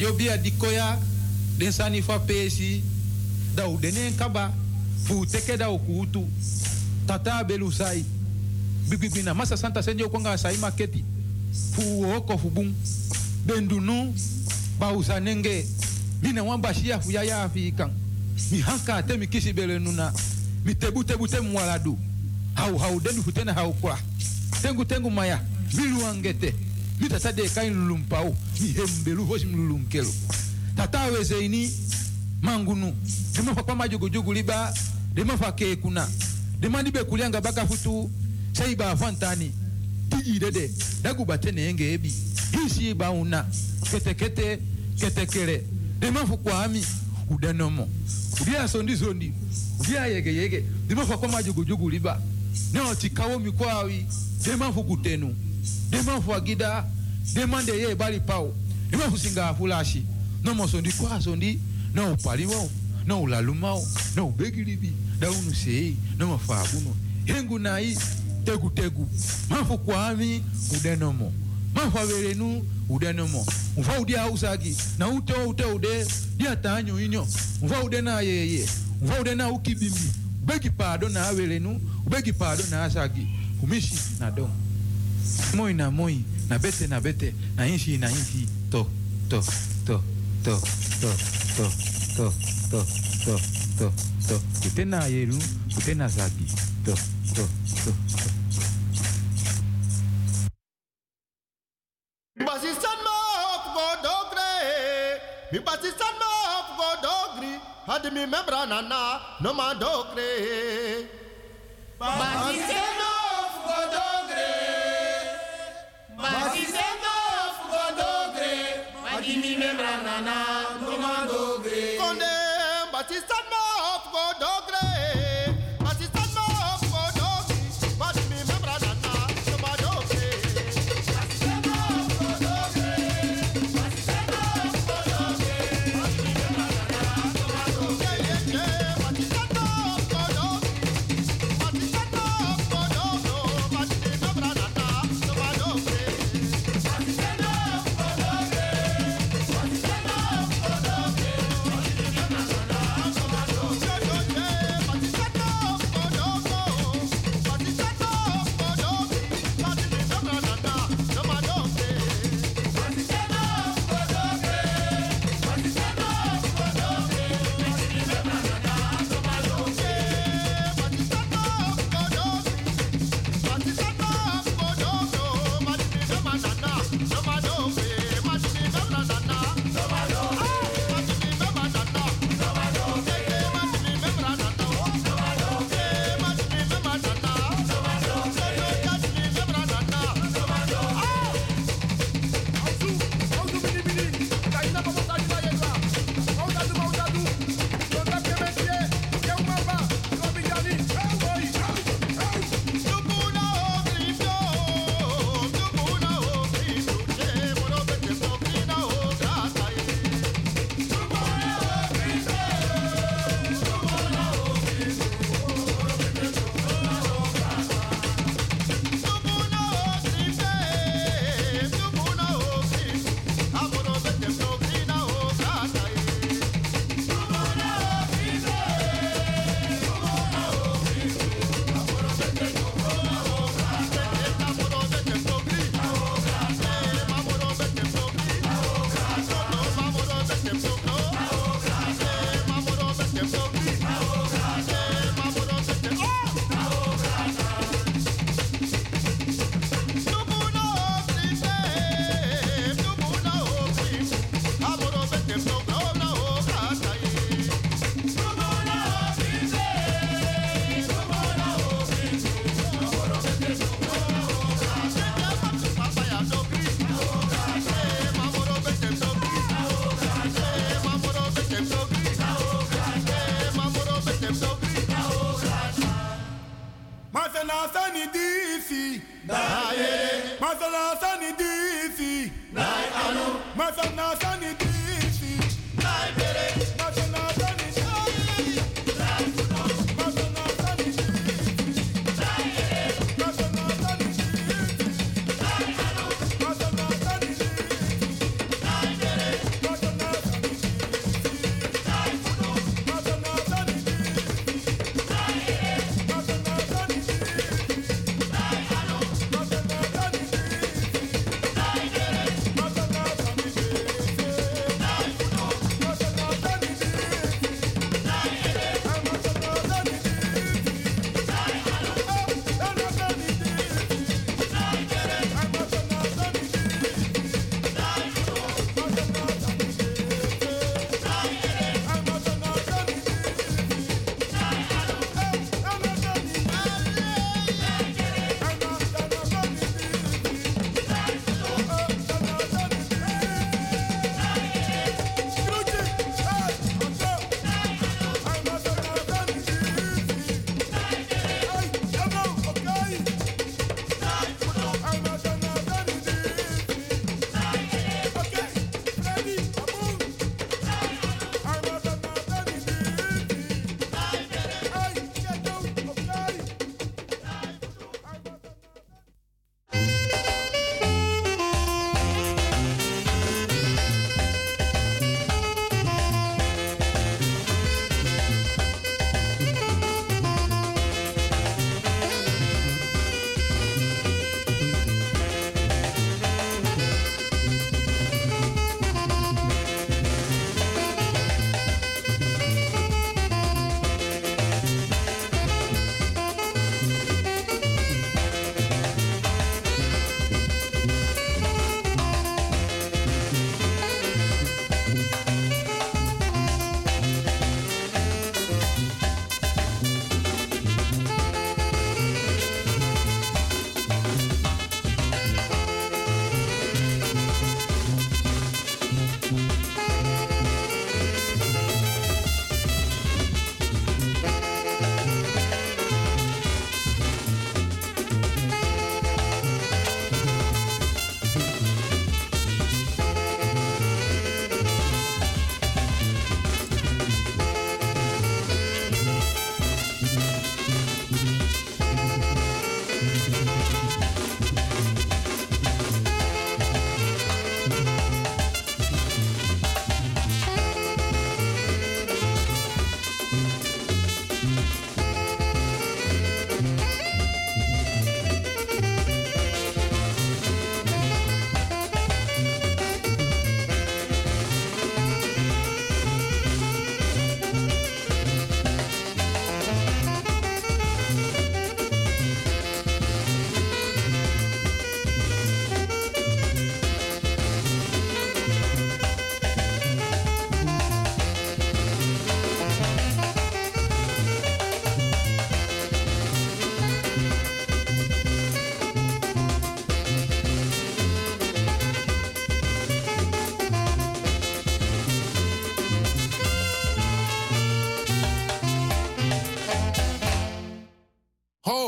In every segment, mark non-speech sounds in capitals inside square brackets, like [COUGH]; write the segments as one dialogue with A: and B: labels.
A: Yo bia dikoya den sani fa pesi da u denen kaba fu teke da ukutu tata belu sai bibibi na masa santa senjo konga sai maketi fu oko fu bun bendunu ba usanenge mina wan bashia fu ya ya fi kan mi hanka te mi kisi bele nuna mi tebu tebu te mwaladu hau hau dendu fu tena hau kwa tengu tengu maya biluangete angete mi tata de kain lulumpau mi hembelu hosi mi lulunkelo tata weze ini mangunu dema fa kwama jogo jogo liba dema fa ke kuna. Dema dibe kulianga baka futu sai ba fantani tiji dede dagu batene enge ebi. Hisi ba una. Kete kete kete kere. Dema fu kwami udanomo udia sondi sondi. Udia yege yege. Dema fa kwama jogo jogo liba. Ne otikawo mi kwawi dema fu kutenu dema fu agida dema de ye bali pao. Dema fu singa fulashi no mo sondi kwa sondi no upaliwao no ulalumao no ubegilibi daunu sei no mafabuno hengu nai tegu tegu. Mafu kwami udenomo mafu averenu udenomo mfa udia usagi na ute ute ude dia tanyo inyo. Mfa ude na yeye. Mfa ude na ukibimbi. Ubegi pado na averenu ubegi pado na asagi. Umishi na dom moi na moi na bete na bete na inshi na inshi to to to to to to to to to to to kutena yeru kutena zagi to to to to
B: Basistan ma op go dogre. Mi basistan ma op go dogri. Had mi membra nana no ma dogre.
C: Basistan ma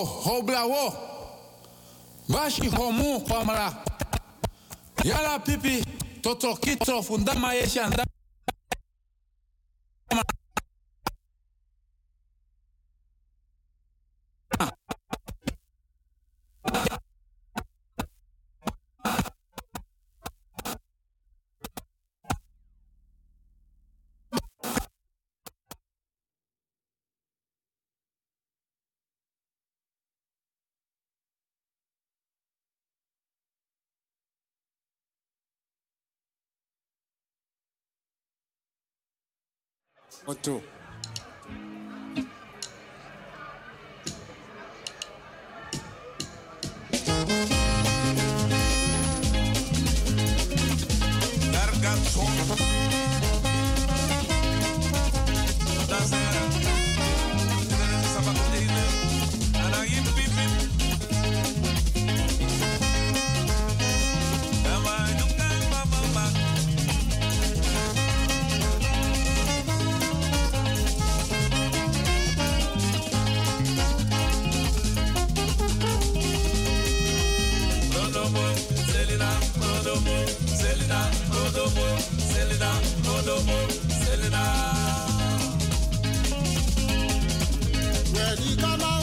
D: hoblawo. Vashi homu kwamra. Yala pipi toto kito fundama
B: yesha One, two. Gargantua. Selena, Selena, Selena. Ready, come on.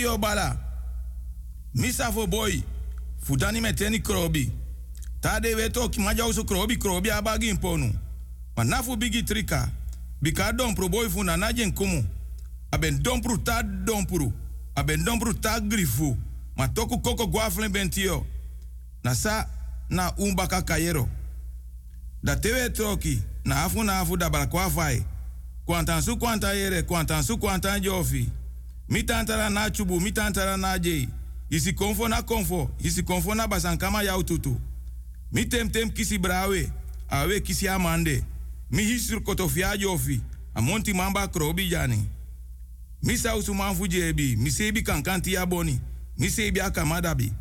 B: Kio bala.
E: Misa for boy. Fudani meteni krobi. Ta de weto ki maja usu krobi krobi abagi imponu. Maar nafu bigi trika. Bika dompro boy fu na najen kumu. Aben dompro ta dompro. Aben dompro ta grifu. Ma toku koko guaflen bentio. Na sa na umbaka kayero. Da tewe troki. Na afu na afu da balakwa fai. Kwantan su kwanta yere, kwantan su kwantan jofi. Mi tantara na chubu, mi tantara na jei. Isi konfo na konfo, isi konfo na basankama yau tutu. Mi tem tem kisi brawe, awe kisi amande. Mi kotofia jofi, amonti mamba krobi jani. Mi sausu manfu jebi, mi sebi kankanti ya boni, mi akamadabi.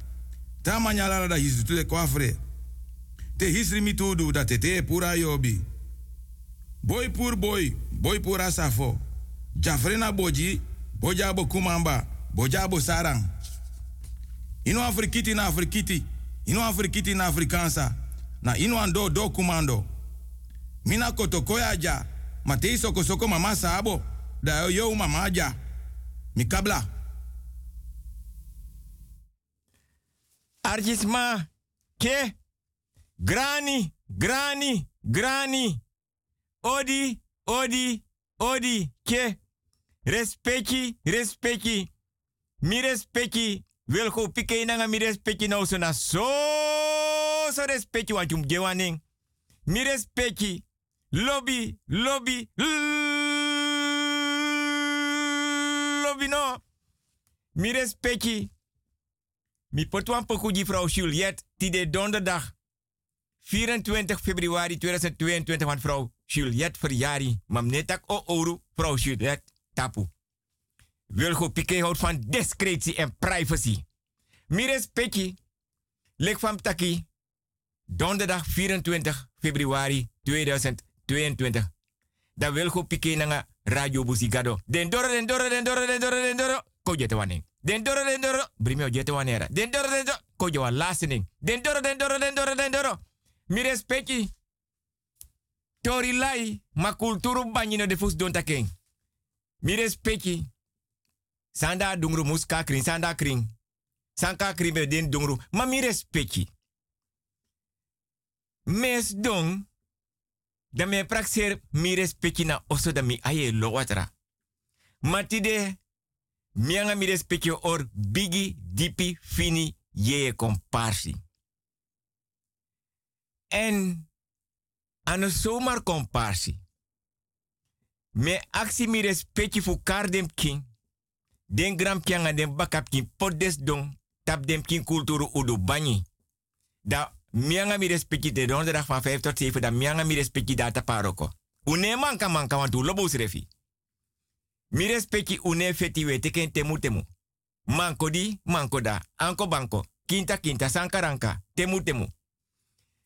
E: Ta manyala da hisu tule kwafre. Te hisri mi tudu da tete pura yobi. Boy pur boy, boy pura safo. Jafrena boji, bojabo kumamba, bojabo sarang. Ino afrikiti na afrikiti, ino afrikiti na afrikansa, na ino ando do kumando. Mina kotokoya ja, matei soko mama sabo, da yo mama. Mikabla.
F: Arjisma, ke, grani, grani, grani. Odi, odi, odi, ke. Respecti, respecti. Mi respecti. Wil go pike nanga mi respecti nou so na so so respecti want jum gewaning. Mi respecti. Lobby, lobby, lobby no. Mi respecti. Mi potwan pokuji vrouw Juliette, die de donderdag 24 februari 2022 van vrouw Juliette verjari. Mam netak o oru vrouw tapu. Wilgo Piqué houdt van discretie en privacy. Mires Peki, lek van Taki, donderdag 24 februari 2022. Da Wilgo Piqué nanga Radio Busigado. Den doro, den doro, den doro, den doro, den doro. Ko jete waning. Den doro, den doro. Brimio jete wanera. Den doro, den doro. Ko jowa lastening. Den doro, den doro, den doro, den doro. Mires Peki. Tori lai, ma kulturu banyino de fus don. Mires Peki. Sanda dungru muska kring, sanda kring. Sanka kring be den dungru. Ma mi respecti. Mes dong. Da me praxer mi respecti na oso aye lo watra. Matide. Mianga mi respecti or bigi dipi fini ye komparsi. En ano komparsi. Me aksi mi respecti fu kardem king. Den gram kianga den bakap kin podes don tap dem kin kulturu udu banyi. Da mianga mi respecti de donderdag van 5 tot 7 da mianga mi respecti data paroko. Une manka manka want u lobos refi. Mi respecti une feti we teken temu temu. Manko di, manko da, anko banko, kinta kinta sankaranka, temu temu.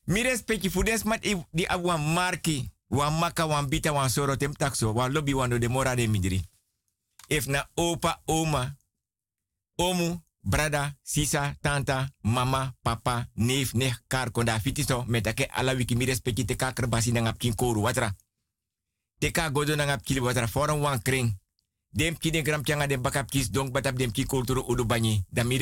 F: Mi respecti fudes mat i- di awan marki, wan maka wan bita wan soro tem takso, wan lobby wan de mora de midri. If na opa, oma, omu, brada, sisa, tanta, mama, papa, neef, nech, kar, konda, fitiso, metake ala wiki mi respecti te kakr basi na ngap kin koru, watra. Te ka godo na ngap kili watra, foran wan kring. Dem ki gram tianga den bakap kis donk batap dem ki kulturu udu banyi, da mi.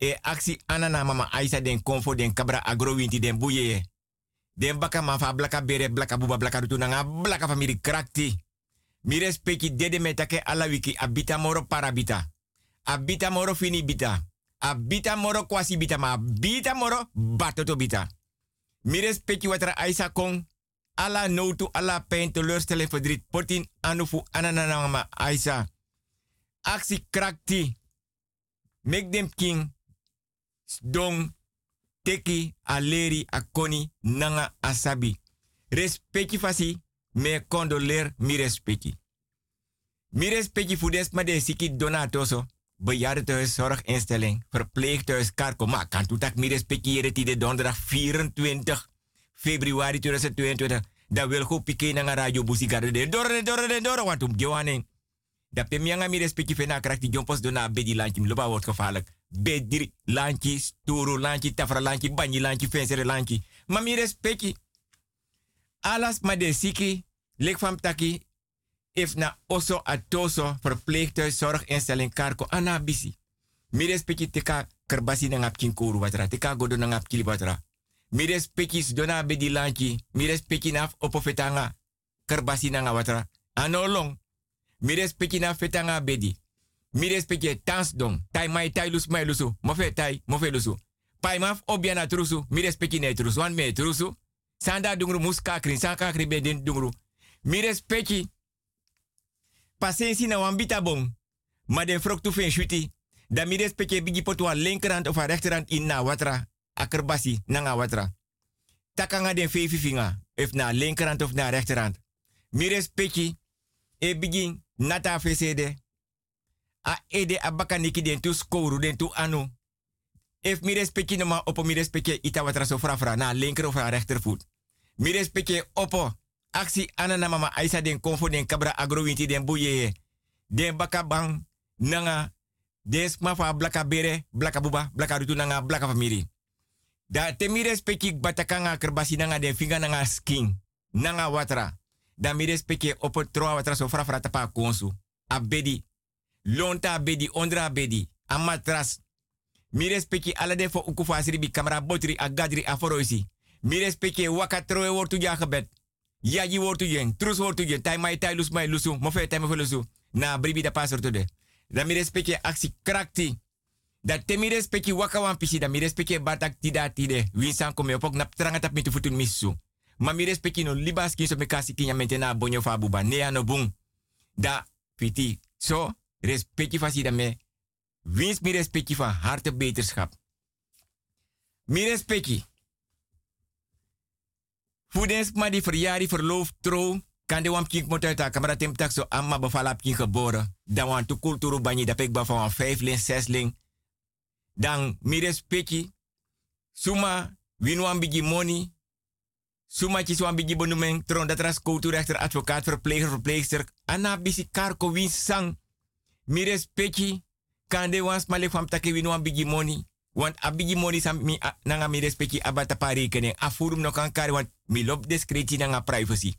F: E aksi anana mama aisa den konfo den kabra agro winti den buye. Den baka mafa blaka bere blaka buba blaka rutu nanga blaka famiri krakti. Mi respecti dede metake ala wiki abita moro parabita. Abita moro fini bita. Abita moro kwasi bita ma abita moro batoto bita. Mi respecti watra aisa kong. Ala notu, ala pijn, teleurstelling, verdriet, potin, anufu, ananama, aisa. Aksi krakti. Make them king. Dong, teki, aleri, akoni, nanga, asabi. Respecti fasi, me condoleer, mi respecti. Mi respecti fudes ma de siki donatoso. Bejaardentehuis, zorginstelling, verpleeghuis, karko. Maar kan toetak mi respecti de donderdag 24 februari 2022. Da wil go pike na nga radio busigade de dore de dore de dore want um gewaning. Da pe mianga mi respecti fena krak jompos dona bedi lantje loba wordt gevaarlijk. Bediri lantje, sturu lantje, tafra lantje, banyi lantje, fensere lantje. Maar mi respecti. Alas ma de siki, lek van taki, if na oso atoso verpleeghuis zorginstelling karko anabisi. Mi respecti teka kerbasi na ngap kin koru watra. Teka godo na watra. Mi respecti dona bedi lanchi. Mi respecti opo fetanga kerbasi na nga watra. Anolong. Mi respecti na fetanga bedi. Mi respecti tans dong. Tai mai tai lus mai lusu. Mofe tai, mofe lusu. Pai maf obiana trusu. Mi respecti ne trusu. Wan me trusu. Sanda dungru muska krin. Saka kri bedin dungru. Mi respecti. Pasensi na wambita bong. Ma den frok tu fen shuti. Da mi respecte bigi potu a linkerhand of a rechterhand in na watra. Akerbasi na nga watra. Takanga den fefi finga. If na linkerhand of na rechterhand. Mi respecte e bigi nata fesede. A ede abaka niki den tu skoru den tu anu. If mi respecte no ma opo mi respecte ita na linker of rechtervoet. Mi respecte opo aksi anana mama aisa den konfo den kabra agrowinti den buye. Den baka bang nanga des mafa blaka bere, blaka buba, blaka rutu nanga blaka famiri. Da te mi respecti batakanga kerbasi nanga den finga nanga skin. Nanga watra. Da mi respecti opo troa watra so fra tapa konsu. Abedi. Lonta abedi, ondra abedi. Amatras. Mi respecti ala den fo bi kamera botri agadri aforoisi. Mi respecti waka troe wortu ja gebed. Ya ji wortu trus wortu jen, tai mai tai lus mai lusu, mo fe tai mo. Na bribi da pasor to de. Da mi respecte aksi krakti. Da te mi waka wan pisi, da mi respecte batak tida tide. Winsan kome opok nap tranga mitu futun misu. Ma mi no libas kinso me kasi kinya mentena bonyo fa buba. Bung. Da fiti. So, respecte fasi da me. Wins mi respecte van harte beterschap. Mi respecte. Voedens maar die verjaardag verloof trouw. Kan de wamking moet uit de camera tem tak zo amma bevalap kin geboren. Dan want to kulturu banyi dat ik van vijf ling, zes ling. Dan mires peki. Suma winu een bigi money. Suma chis wan bigi bonumeng. Tron dat ras cultuurrechter, advocaat, verpleger, verpleegster. Anna bisi karko win sang. Mires peki. Kan de wans male fam take winu een bigi money. Want a bigi money sam mi a, nanga mi respecti abata pa rekening. A no kan kari want mi lop discretie nanga privacy.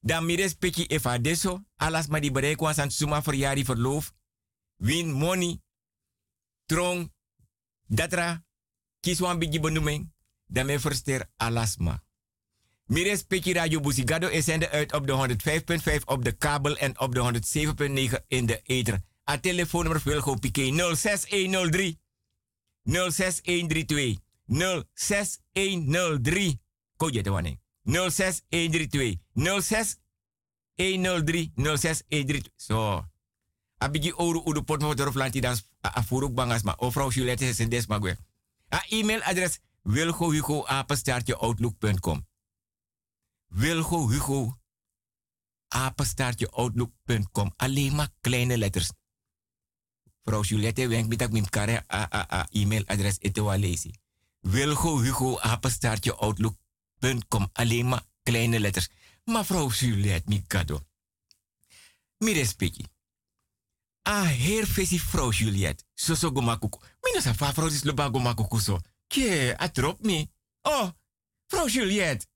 F: Dan mi respecti efa deso. Alas ma di bereik wan san suma verloof. Win money. Trong. Datra. Kies wan bigi benoeming. Dan me verster alas ma. Mi respecti Radio Busigado is zender uit op de 105.5 op de kabel en op de 107.9 in de ether. A telefoonnummer Wilgo Piqué 06103 06132 06103 Koje de wanneer 06132 06103 06132 Zo. Abigi oru udu pot mo dorof lanti dan afuruk bangas ma. O vrouw Juliette is in des magwe. A e-mailadres apenstaartje outlook.com Wilgo Hugo apenstaartje outlook.com Alleen maar kleine letters. Vrouw Juliette wenk met dat mijn kare e-mailadres ete lezen. Wilgo Hugo apenstaartje outlook.com Alleen maar kleine letters. Maar vrouw Juliette, mi kado. Mi respecti. Ah, heer fesi vrouw Juliette. So so gomakuku. Mina sa fa vrouw is loba gomakuku so. Kie, atrop mi. Oh, vrouw Juliette.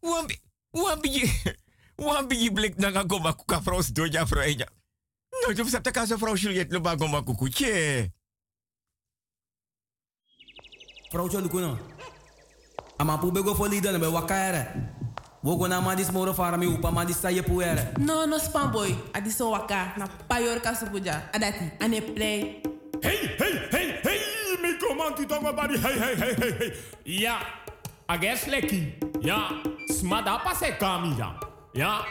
F: Wambi, wambi, [LAUGHS] wambi blik nanga gomakuka vrouw doja vrouw eja. No, je hebt casa vrouw Juliette loba gomakuku. Kie.
G: Vrouw Cholukuno. Ama pu bego fo lida na be wakaere. Wogo na ma dis moro fara mi upa ma dis saye puere.
H: No, no spam boy. Adi so waka na payor kasupuja. Adati, ane play.
I: Hey, hey, hey, hey, mi komanti tongo bari, hey, hey, hey, hey, hey. Ja, ages leki. Ja, smada pase kamira. Ja,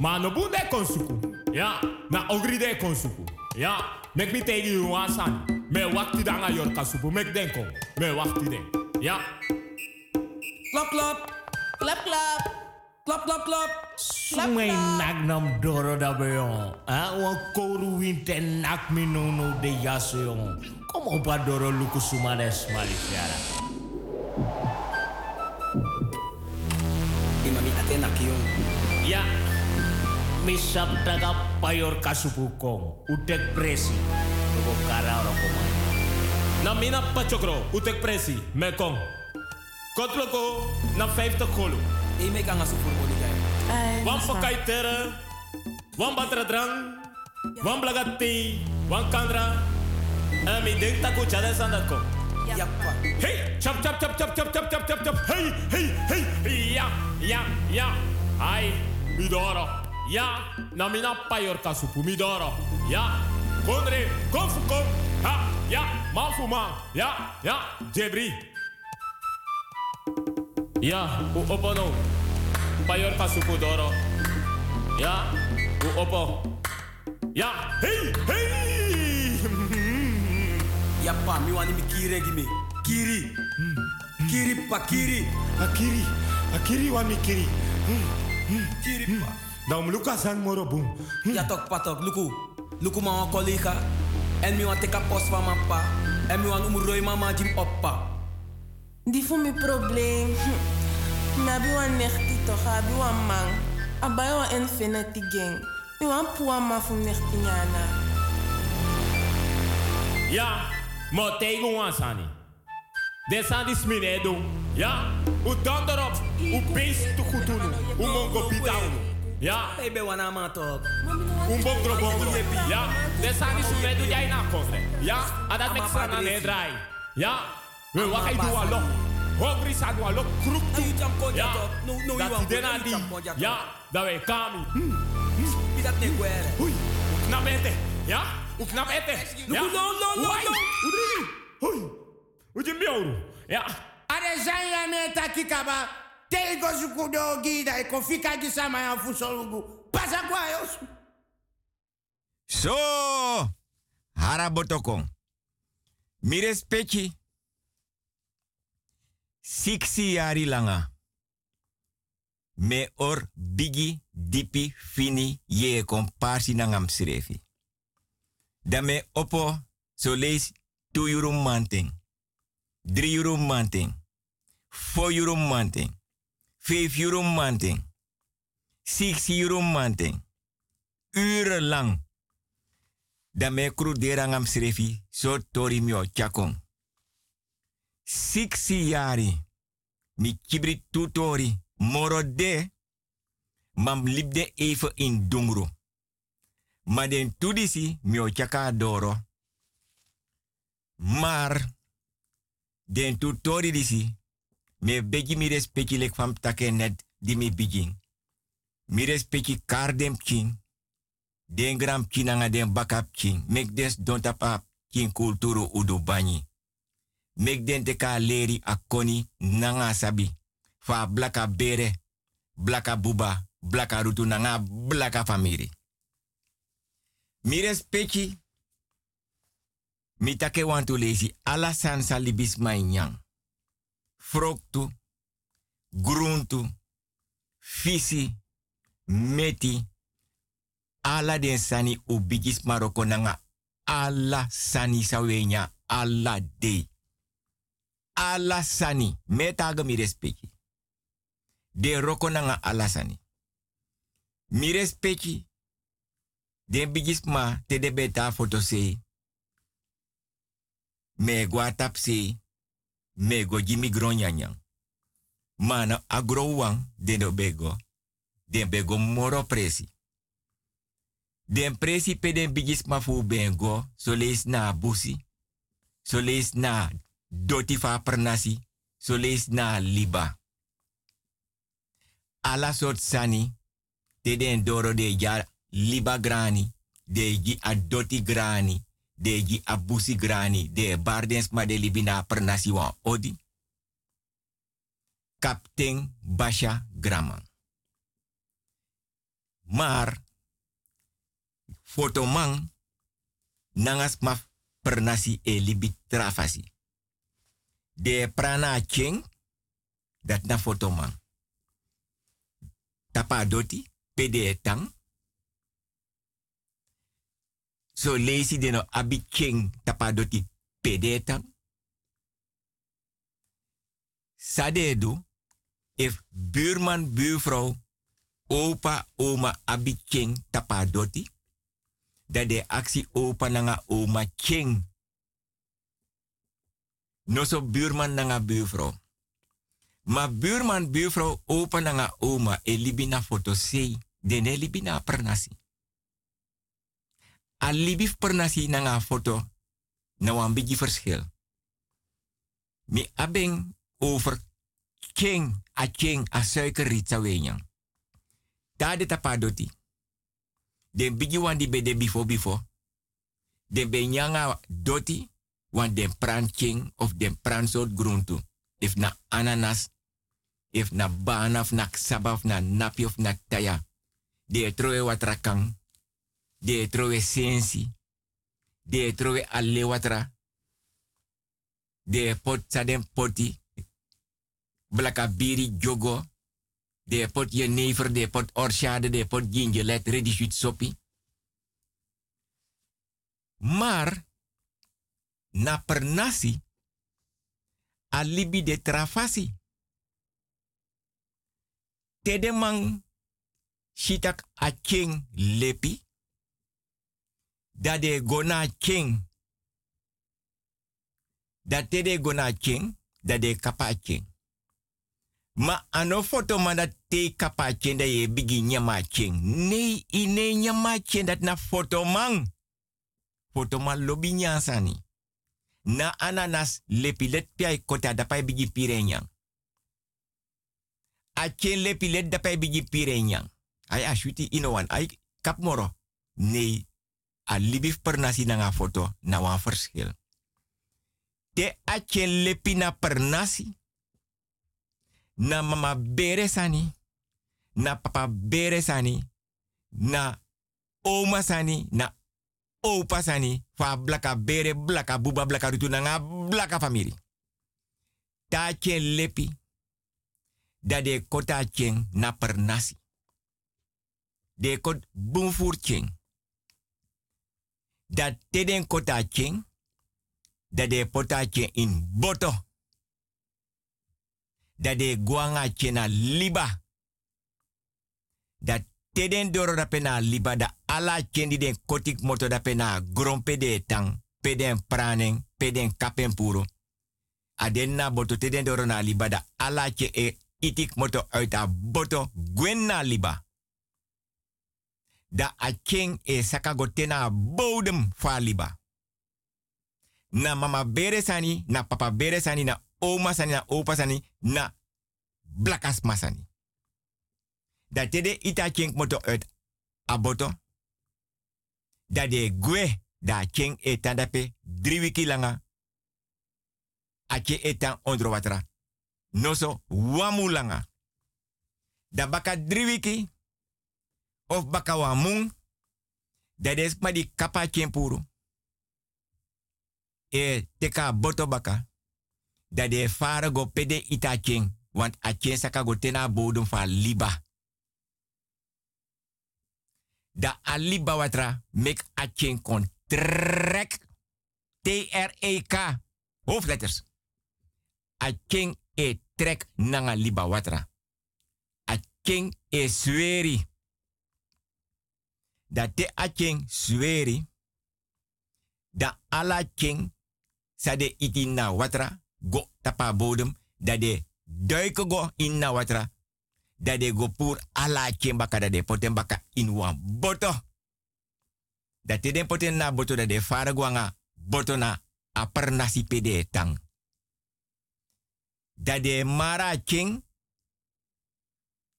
I: ma no bunde konsuku. Ja, na ogri de konsuku. Ja, mek mi tegi you wasan. Me wakti danga yor kasupu, mek denko. Me wakti den. Ja.
G: Klap, klap.
H: Klap, klap.
G: Klap, klap, klap.
I: Sumay nagnam doro da beyon. Ah, wan koru winte nak mi no no de yaso yon. Kom op a doro luku sumades malifiara.
G: Imami ate nakiyon.
I: Ya. Misap daga payor kasupukong. Utek presi. Lugo kara oro komay. Na mina pachokro. Utek presi. Mekong. Kotloko. Na 50 golu.
G: E me kanga su furbo di
H: Ay,
I: Wan
H: no spam.
I: pakai tere. Wan batra drang. Wan blagati. Wan kandra. En mi denk tak u chade san dat kom.
G: Ja, pa.
I: Hey, chop chop chop chop chop chop chop chop chop. Hey, hey, hey. Ja, ja, ja. Ai, midoro. Ja, na mina payor kasupu midoro. Ja, kondre, kom fu kom. Ha, ja, man fu man. Ja, ja, jebri. Ja, u opo no. Payor kasupu doro. Ja, u opo. Ja, hey, hey. [LAUGHS]
G: Ja, pa, mi wani mi kiri gi me. Kiri. Kiri, pa, kiri.
I: Akiri, wa mi kiri.
G: Kiri, pa.
I: Dan luka san moro boom.
G: Ja, tok, pa, tok. Luku. Luku, ma, collega. En mi wan teka post van mijn pa. En mi wan umuroi mama jim oppa.
H: Die voor mijn probleem. Me abi wan nechti toch, abi wan man. Abai wan infinity gang. Mi wan puwa ma fu nechti nyana.
I: Ja, mo tegen wan sani. Des sand is smine doen. Ja? U dan erop? u beest te goed doen? Hoe mongo bidown? Ja?
G: Ik ben wana man top,
I: u bongro bongro? Ja? Des aan die smine doen jij na kofre. Ja? En dat maakt van draai. Ja? We wat door je doen alok? Hongri sa doen
G: alok kroek tu, Ja?
I: Dat
G: is. Ja?
I: Dat wij.
G: Is dat niet
I: waar? Knap. Ja? U knap? Ja? Uje mioru. Ja.
C: Are zanya ne takikaba. Tego zukudo gida e kofika gisama ya fusolugu. Pasa kwa yos.
F: So, harabotokong. Mi respecti. Siksi yari langa. Me or bigi dipi fini ye komparsi nangam srefi. Dame opo so lees 2 euro manting. 3 euro manting. 4 euro manting. 5 euro manting. 6 euro manting. Urenlang da me kru derangam srefi so tori mio chakong. Siksi yari mi kibri tutori moro de mam libde even in dungro. Ma den tudisi mio chaka doro. Maar den tutori disi me begi mi respecti lek fam take net di mi bijing. Mi respecti kardem king den gram kinanga den bakap king. Mek des don tapa king kulturu udu. Mek den teka leri akoni nanga sabi. Fa blaka bere, blaka buba, blaka rutu nanga blaka famiri. Mi respecti. Mi take wantu lezi ala sansa libis mai nyang. Froktu, gruntu, fisi, meti, ala den sani u bigis maroko nanga ala sani sawenya ala de. Ala sani metaga mi respecti. De roko nanga ala sani. Mi respecti. Den bigis ma te de beta foto se. Me gwa tap se. Me jimi. Mana agro wang den bego. Den bego moro presi. Den presi pe den bigis ma fu bengo, so na busi, so lees na doti fa pernasi, na liba. Ala sort sani, te den doro de ja liba grani, de gi a doti grani, de gi a busi grani, de bardens ma de libina pernasi wa odi. Kapten Basha Graman. Maar, fotoman nangas maf pernasi e libi trafasi. De prana cheng dat na fotoman. Tapa doti pede tang. So lazy de no abi cheng tapa doti pede tang. Sadedu if buurman, buurvrouw, opa, oma, abi cheng tapa doti dat de actie opa nanga oma king. No so buurman nanga buurvrouw. Ma buurman, buurvrouw, opa nanga oma e libina foto sei. De ne libina pernasi. na nga foto na wan bigi verschil. Mi abeng over king a king a suikerriet sa wenyang. Da de tapadoti. Den bigi wan di bede bifo bifo. Den be nyanga doti wan den pran of den pran soort groentu. If na ananas, if na bana, of na ksaba, of na napi, of na taya. De troe watra kang. De troe sensi. De troe alle watra. De pot saden poti. Blaka jogo. De pot jenever, de pot orchade, de pot gingelet, ready shoot sopi. Maar, na per nasi, alibi de trafasi. Tedemang shitak a king lepi. Da de gona king. Da tede gona king, da de kapa. Ma ano foto man dat te kapa king da ye bigi nyama king. Nee, ine nyama king dat na foto man. Foto man lobi nyansani. Na ananas lepi let piai kota da pai bigi pirenyang. A chen lepi let da pai bigi pirenyang. Ay ashuti inowan. Ay kap moro. Nee, a libif per nasi na nga foto na wan verschil. Te a chen lepi na per nasi. Na mama bere sani. Na papa bere sani. Na oma sani. Na opa sani. Fa blaka bere blaka buba blaka rutu na nga blaka famiri. Ta chen lepi. Da de kota chen na per nasi. De kot bumfur chen. Dat teden kota chen. Da de pota chen in boto. Da de guanga chen na liba. Dat teden doro da pena liba da ala chen di den kotik moto da pena grompe de tang. Peden pranen, peden kapen puro. Aden na boto teden doro na liba da ala chen e itik moto uit a boto gwen na liba. Da a e saka go tena bodem fa liba. Na mama bere sani, na papa bere sani, na oma sani, na opa sani, na blakas masani. Da tede ita king moto uit a boto. Da de gwe da king e tandape drie wiki langa. Ake etan ondro watra. Noso wamu langa. Da baka drie wiki of baka wamung. Da des ma di kapa puru. E teka boto baka. Da de fara go pede ita king. Want a king saka go tena bodum fa liba. Da a liba watra make a kon trek. T-R-E-K. Hoofdletters. A e trek nanga liba watra. A king e sweri. Da te a king sweri. Da ala king sa de iti na watra go tapa bodem. Da de duiken go in na watra. Da de go pur ala king baka da de poten baka in wan boto. Da te den poten na boto da de fara guanga boto na a per nasi pede tang dat de mara king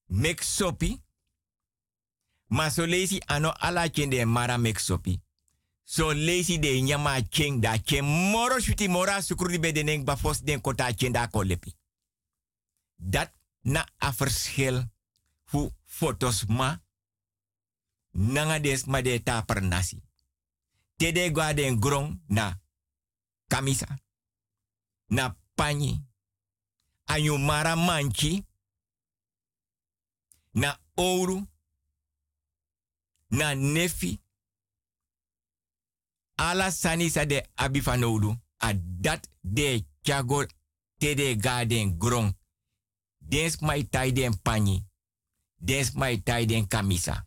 F: mek sopi. Ma so ano ala king de mara mek sopi. So de nyama king da king moro shuti mora sukru di bedeneng bafos den kota king da kolepi. Dat na a verschil fu fotos ma nanga des ma ta per nasi. Tede gwa den grong na kamisa. Na panyi anyu mara manchi na ouro na nefi ala sani sa de abifanodu a dat de chago te de garden grong. Dens mai tai den pani dens mai tai den kamisa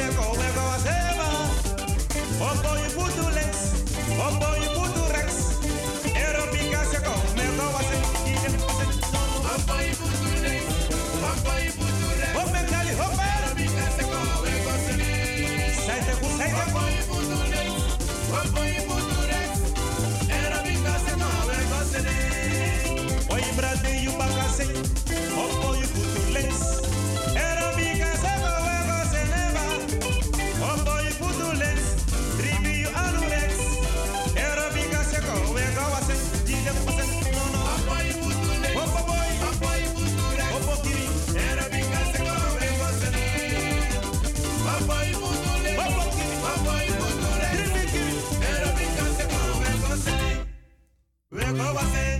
J: Eropi kan se We go se We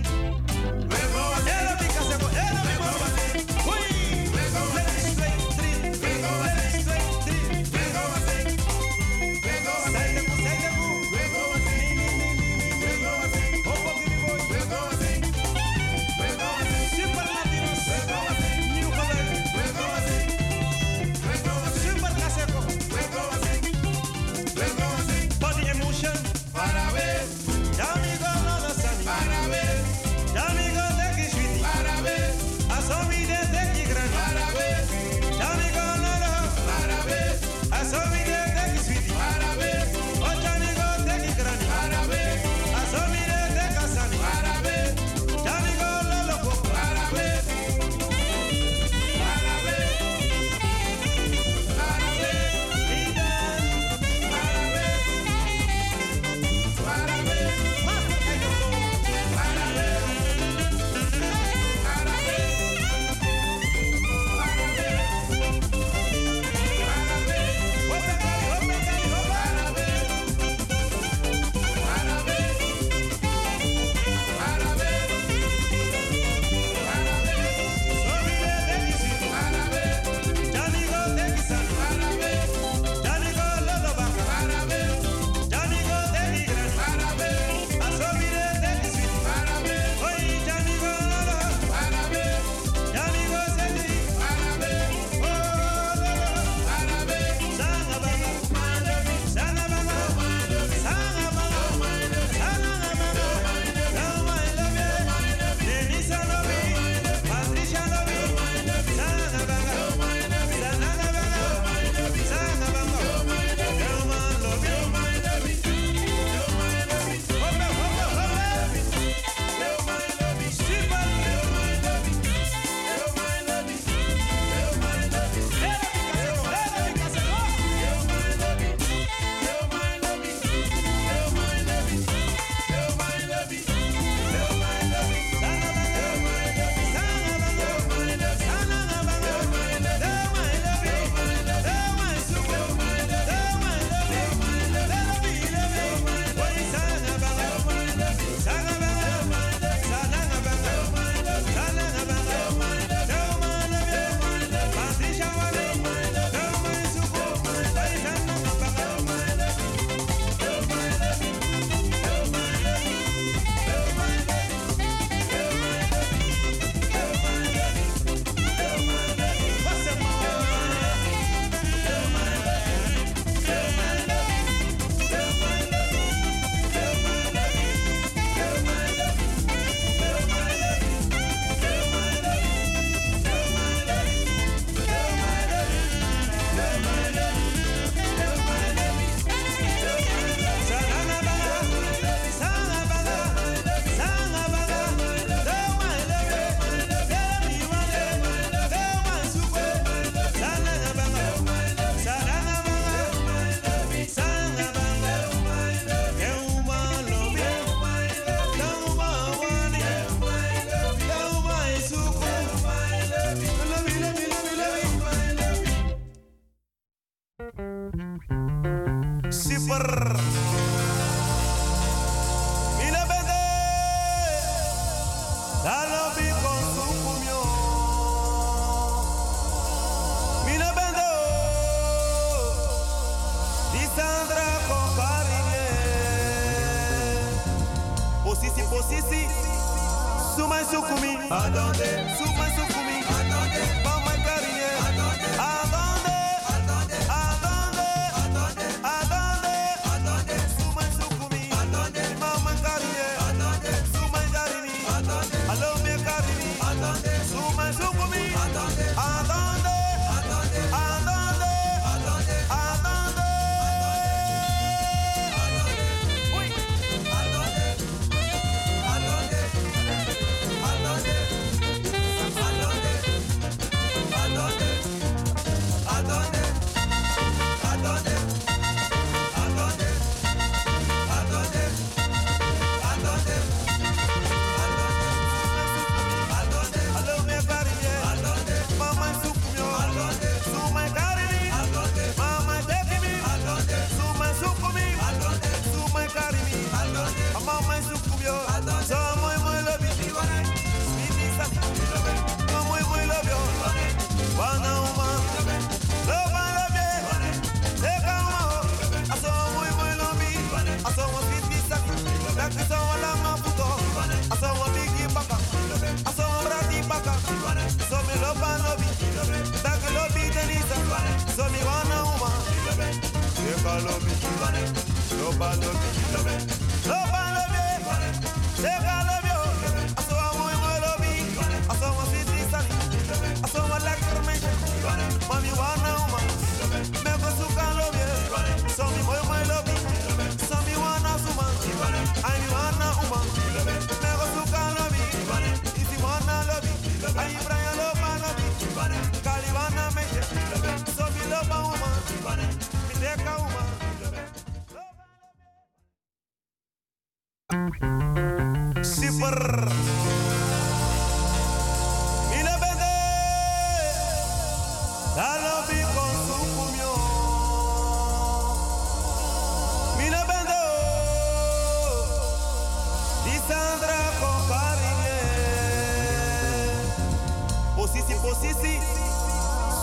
J: Posisi.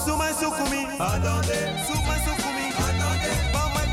J: Suma sukumi. Adonde. Suma sukumi. Adonde.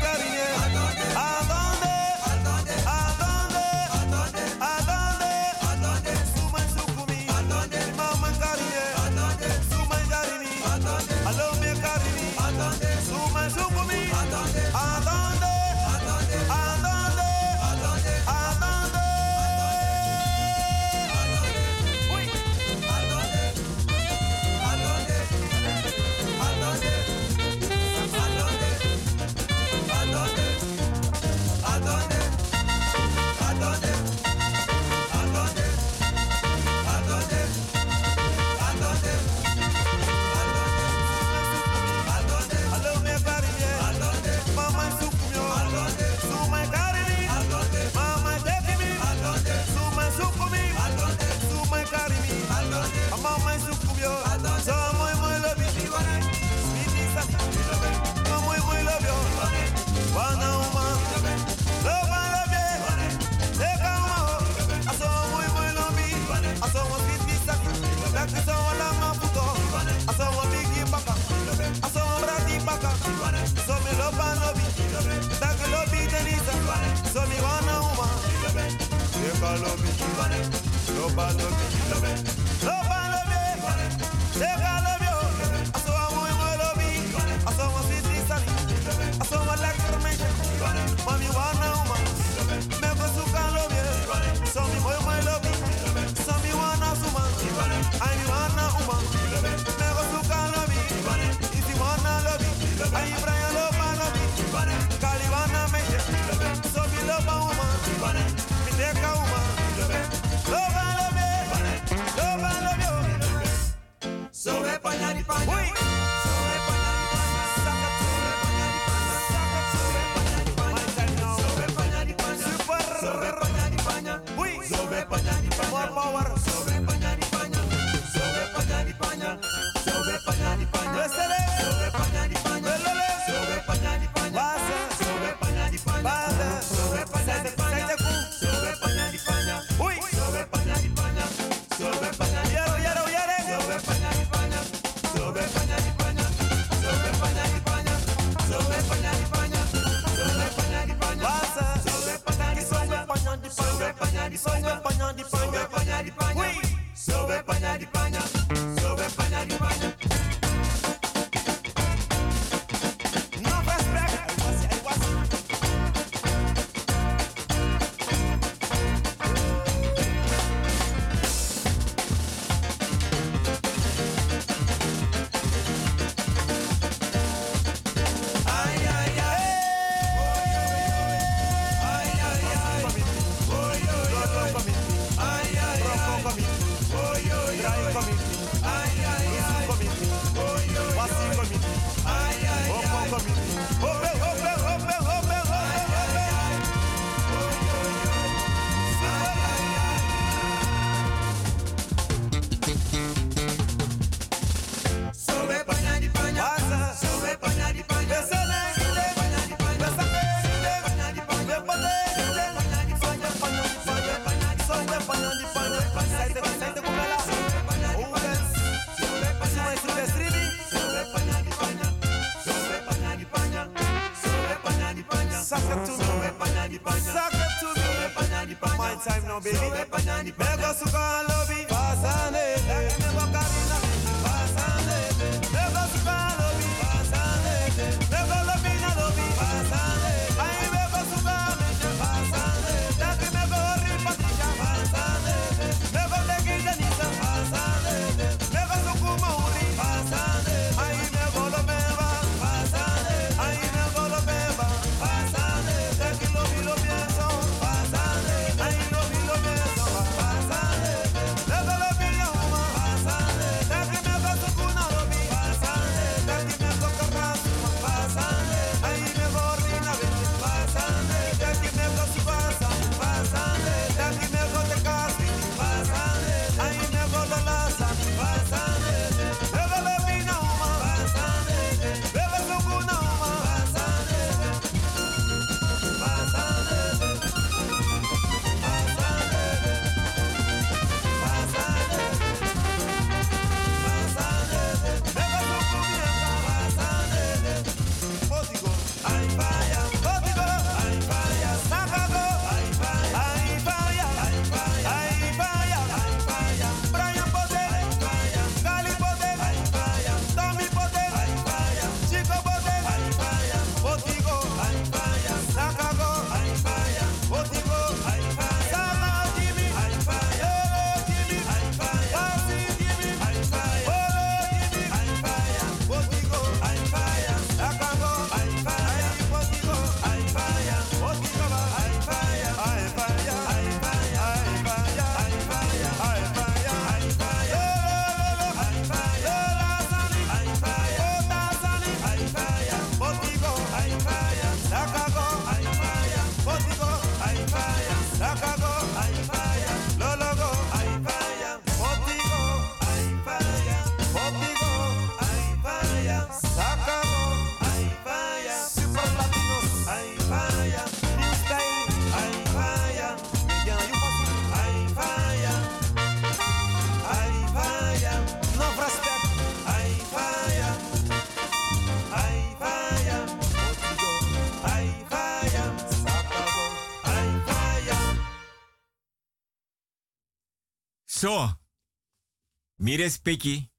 K: Mi
F: respecti,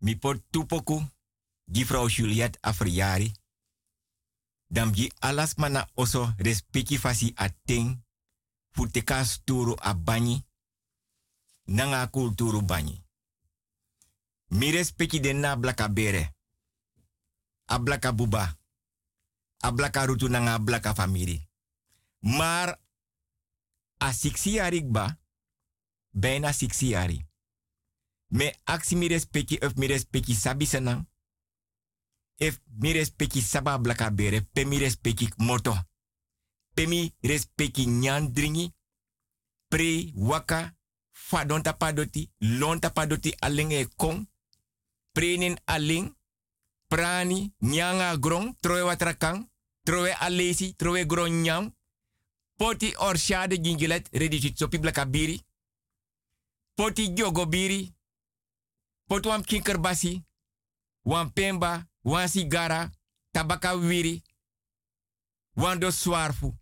F: mi pot tupoku, die vrouw Juliette a verjari. Dan gi alas mana oso respecti fasi a ting, fu teka sturu a nanga kulturu banyi. Mi respecti den na blaka bere, a blaka buba, a rutu nanga blaka famiri. Maar a siksi jarik ba, bijna siksi. Me aksi mi respecti of mi respecti sabi senang. Mi respecti saba blaka bere, pe mi respecti moto. Pe mi nyan dringi, pre waka, fadon tapadoti, lon tapadoti aling e kong, prenin aling, prani, nyanga grong, troe watrakang, troe alesi, troe grong nyang, poti orshade gingilet, redi sopi blaka biri, poti jogo biri, poti wam kinkerbasi, wan pemba, wan tabaka wiri, wan swarfu.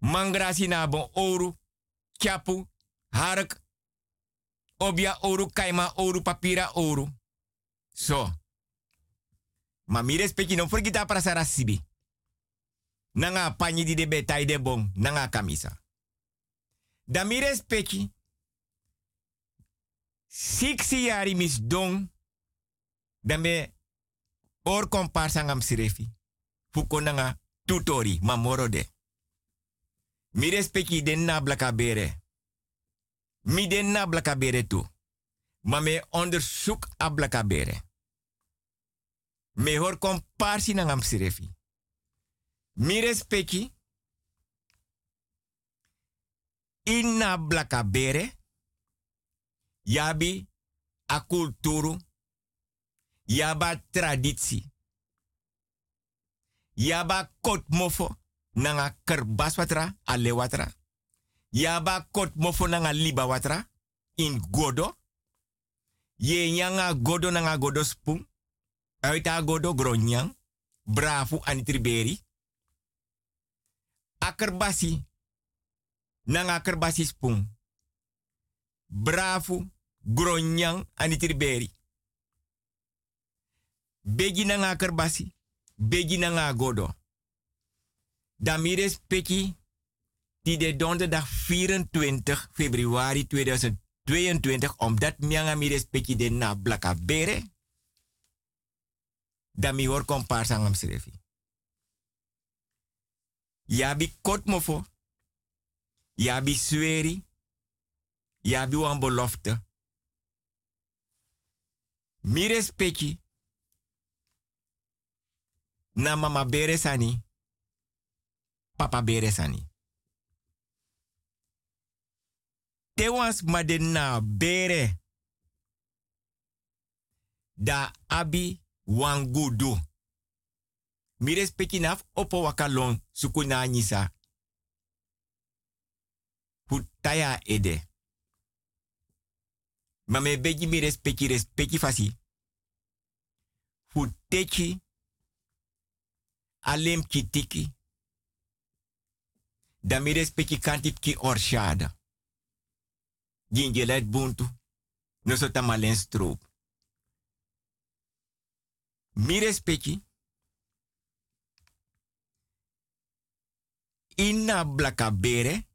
F: Mangrasi na bon oru, kyapu, hark, obia oru, kaima oru, papira oru. So. Ma mi respecti non forgita para sara sibi. Nanga panyi di de betai de nanga kamisa. Da mi siksi yari mis don, dan me or comparsangam sirefi. Fuko nanga tutori, mamoro de. Mi den na blaka bere. Mi den na blaka bere tu. Maar me onderzoek a blaka bere. Me hoor comparsi nangam sirefi. Mi respecti. Inna blaka bere. Yabi a kulturu. Yaba traditie. Yaba kotmofo nanga kerbas watra, ale. Yaba kotmofo nanga liba watra, in godo. Ye nyanga godo nanga godo spoon. Godo gronyang. Bravo anitriberi. Akerbasi. Nanga akerbasi spoon. Bravo gronyang anitriberi. Begi nanga kerbasi. Begi nanga godo. Damires Peki, die de donderdag 24 februari 2022, omdat Mianga Mires Peki de na blaka bere, dan mi hoor kompaars aan schrefi. Yabi kot mofo, yabi sweri, yabi wan belofte. Mires Peki, na mama bere sani, papa bere sani. Te was ma de na bere. Da abi wangudu. Mi respecti naf opo wakalon sukuna nisa. Hutaya ede. Ma me beji mi respecti respecti fasi. Hutechi alem kitiki. Da mi respecti kantip ki orshada. Gingelet buntu. No so tamalen stroop. Mi respecti. Inna blaka bere.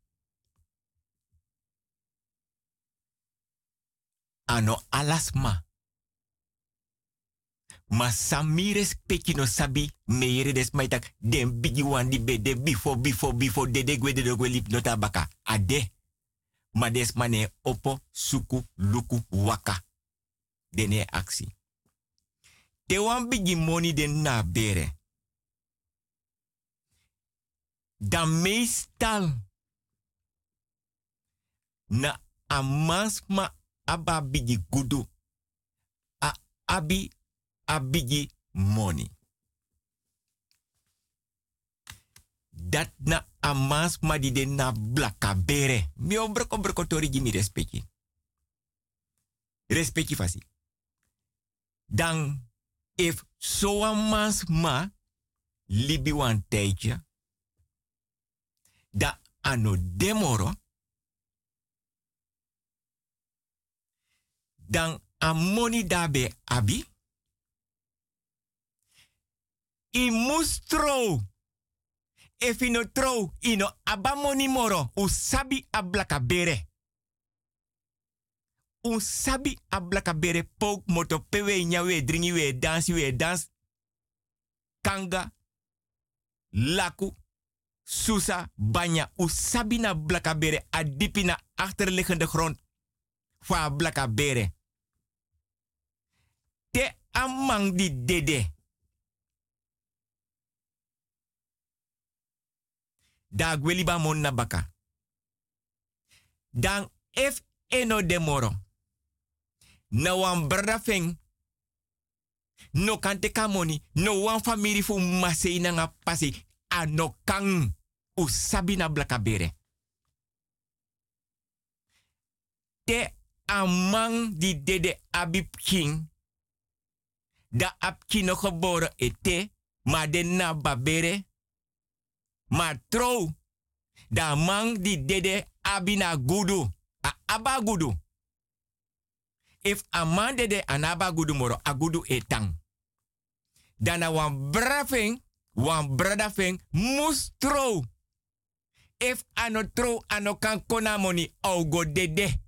F: Ano alasma. Ma sami respecti no sabi meere des maitak den bigi wan di be de bifo bifo bifo de de gwe de lip no tabaka. Ade. Ma des mane opo suku luku waka. Dene aksi. Te wan bigi money den na bere. Dan meestal na amans ma aba bigi gudu. A abi a bigi money. Dat na amans ma di de na blaka bere. Mi obroko broko tori gimi respecti. Respecti fasi. Dan if so amans ma libi wan tijdje. Da ano demoro. Dan amoni dabe abi. I mustro. If ino tro, ino abamoni moro. Usabi ablaka bere. Usabi ablaka bere pouk moto pewe nyawe dringi we dansi we dans. Kanga. Laku. Susa, banya, usabi na blaka bere, adipi na achterliggende grond. Fa blaka bere. Te amang di dede. Da gweli ba mon na baka. Dan if eno de moro. Na wan. No kante kamoni. No wan family fu masei na nga pasi. Ano kang. Usabi na blaka bere. Te amang di dede abib king. Da ab kino geboren ete. Maar de na babere. Maar trouw. Da mang di dede abina gudu. A aba gudu. If a man dede anaba gudu moro, a etang. Dana wan brafing, wan brada fing, mus trouw. If ano trouw, ano kan kona moni, au go dede.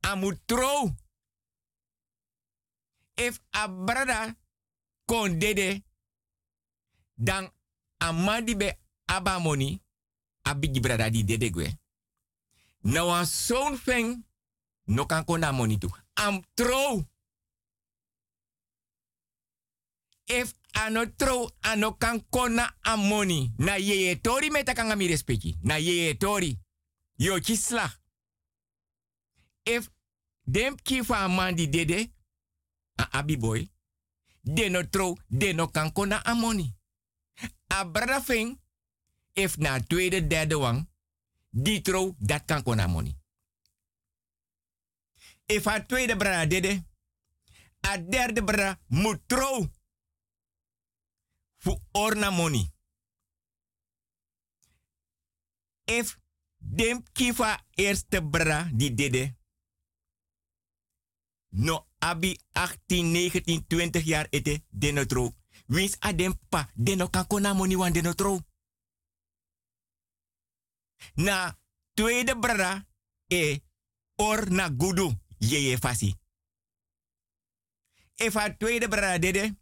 F: Amu. If a brada kon dede, dan amadi be aba moni, abigi brada di dede gwe. Na wan zoon feng, no kan kona moni tu. Am trouw. If ano trouw, ano kan kona amoni. Na yeye tori meta kanga mi respecti. Na yeye tori. Yo kisla. If dem ki fa man di dede, a de no trouw, de no kan kona amoni. A brada feng, if na tweede, derde wang, die trouw, dat kan kona amoni. If a tweede brada dede, a derde brada moet trouw. Fu orna money. If dem kifa eerste brada die dede, no abi 18, 19, 20 jaar ete deno trouw. Wins adem pa, deno kan kona money wan deno trouw. Na tweede brada e or na gudu yeye fasi. If a tweede brada dede,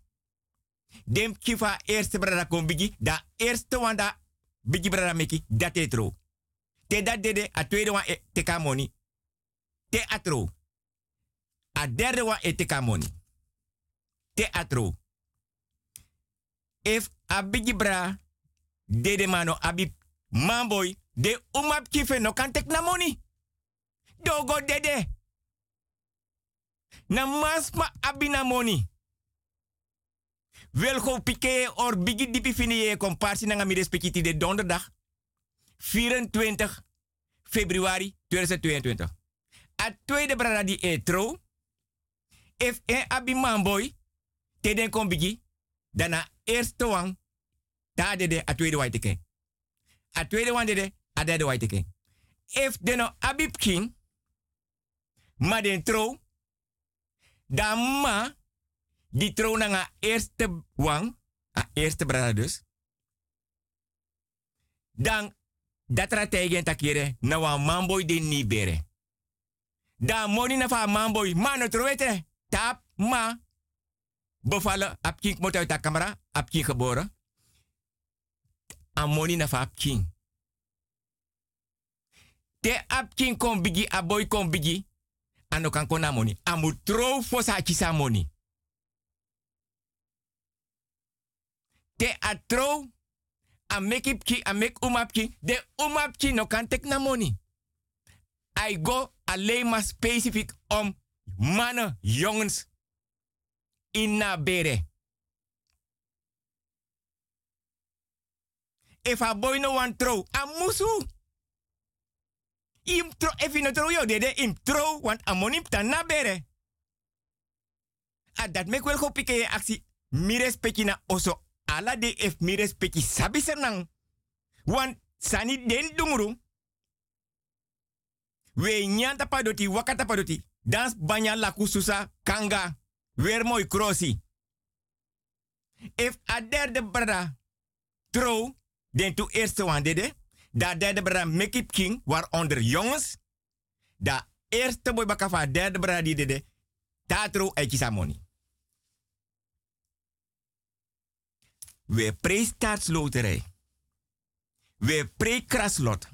F: dem kifa eerste brada kon bigi, da eerste wan da bigi brada meki, dat e trouw. Te dat dede, a tweede wan e teka money. Te a trouw. A derde wan e teka money. Te a trouw. If a bigi bra, dede mano abi mamboy, de umap kife no kan tek. Dogo dede. Na masma abi na pike or bigi dipi fini ye komparsi na respecti de donderdag 24 februari 2022. A tweede brada di etro. If e abi mamboy, te den kon bigi, dana eerste wang, ta dede a tweede white king. A tweede wang dede, a derde king. If deno abib king, ma den tro, dan ma, die tro na nga eerste wang, a eerste brada dus, dan dat ra tegen takire na wa mamboy den ni bere. Dan moni na fa mamboy, ma no trowete, tap, ma, bevallen, ap king moet uit de camera, ap king geboren. Amoni na fa ap king. Te ap king kon bigi, a boy kon bigi, ano kan kon amoni. Amu tro fo sa chisa moni. Te a tro, a make ip ki, a make umap ki, de umap ki no kan tek na moni. I go alleen maar specifiek om mannen, jongens, in na bere. If a boy no want throw, a musu. Im tro, if no throw yo dede, im throw, want a money tan na bere. A dat mek wel go pike je actie. Mi respecti na oso. Ala de if mi respecti sabi senang. Want sani den dumuru. We nyanta padoti, wakata padoti. Dans banya la kususa kanga. Weer mooi krosi. If a derde brada trouw, den to eerste one dede. Da derde brada make it king, waaronder jongens. Da eerste boy baka fa derde brada die dede. Ta trouw money. We pre-staatsloterij. We pre-kraslot.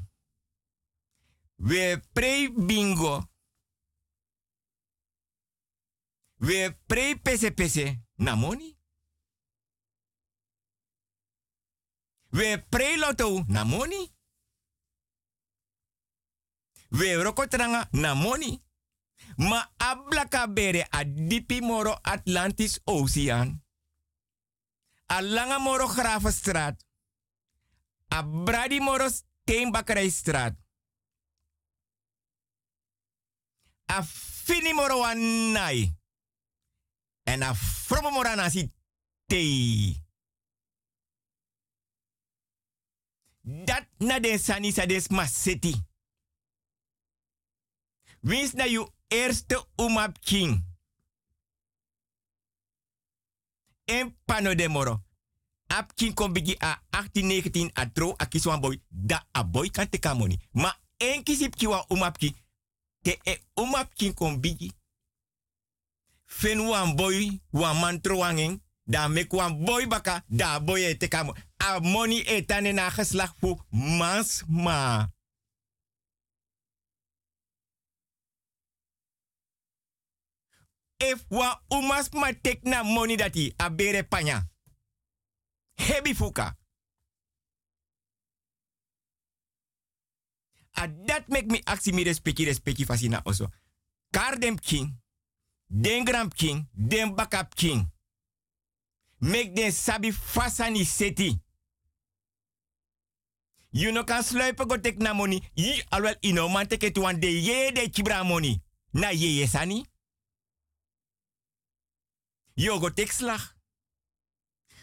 F: We pre-bingo. We pre-pese-pese. Na money. We pre-lotto. Na money. We rokotranga. Na money. Ma ablaka bere a dipi moro Atlantis Oceaan. A langa moro Gravenstraat. A bradi moro Steenbakkerijstraat. A fini moro wanai. En a fromo moro nasi tei. Dat na den sani sa des. Wins na you eerste umap king. En pano de moro. Ap king kon a 1819 a tro a kiswan boy. Da a boy kan te kamoni. Ma en kisip kiwa umap king. Te e umap king kon. Fen wan boy, wan man tro wanging. Da mek boy baka, da boy e te kamo. A money e tane na geslag fu mans ma. If wa umas ma tek na money dati a bere panya. Hebi fuka. A dat make me aksi mi respecti respecti fasina oso. Kar king, den gram king, den bakap king. Make den sabi fasani seti. You no kan sluipen go tek na money. Yi alwel ino man teke de ye de kibra money. Na ye ye sani. Yo go tek slag.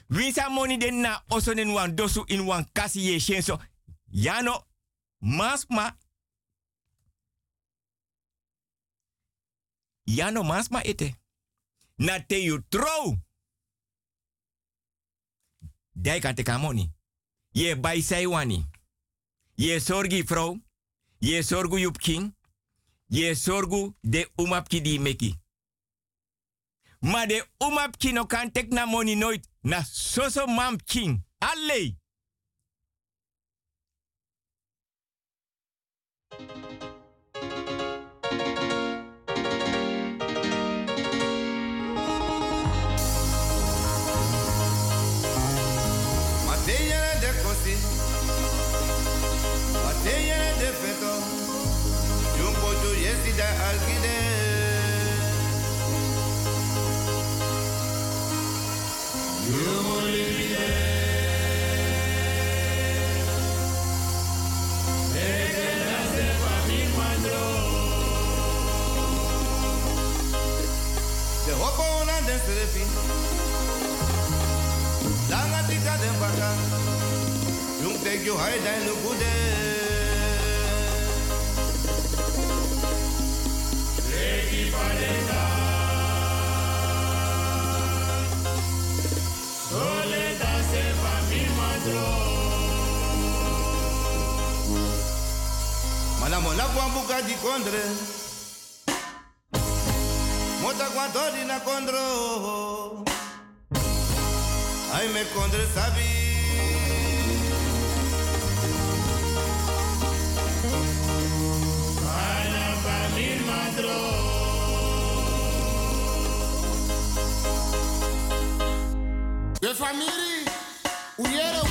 F: Winsa money den na oso den wan dosu in wan kasi ye shenso. Yano, masma. Yano masma ete. Na te you trouw. Dai te money. Ye bai sai wani. Ye sorgi vrouw. Ye sorgu yup king. Ye sorgu de umapki di meki. Maar de umap king no kan tek na money nooit. Na soso mam king.
L: Mateyere den srepi. Langa tika den baka. Jung tek you high dan lu kude. Leki padenda. Soledad se va mi madro. Mana mona kwa buka di kondre. Mota kwa tori na kondro. Ay me kondre sabi. Ana pa mi madro.
B: De familie, uyere uno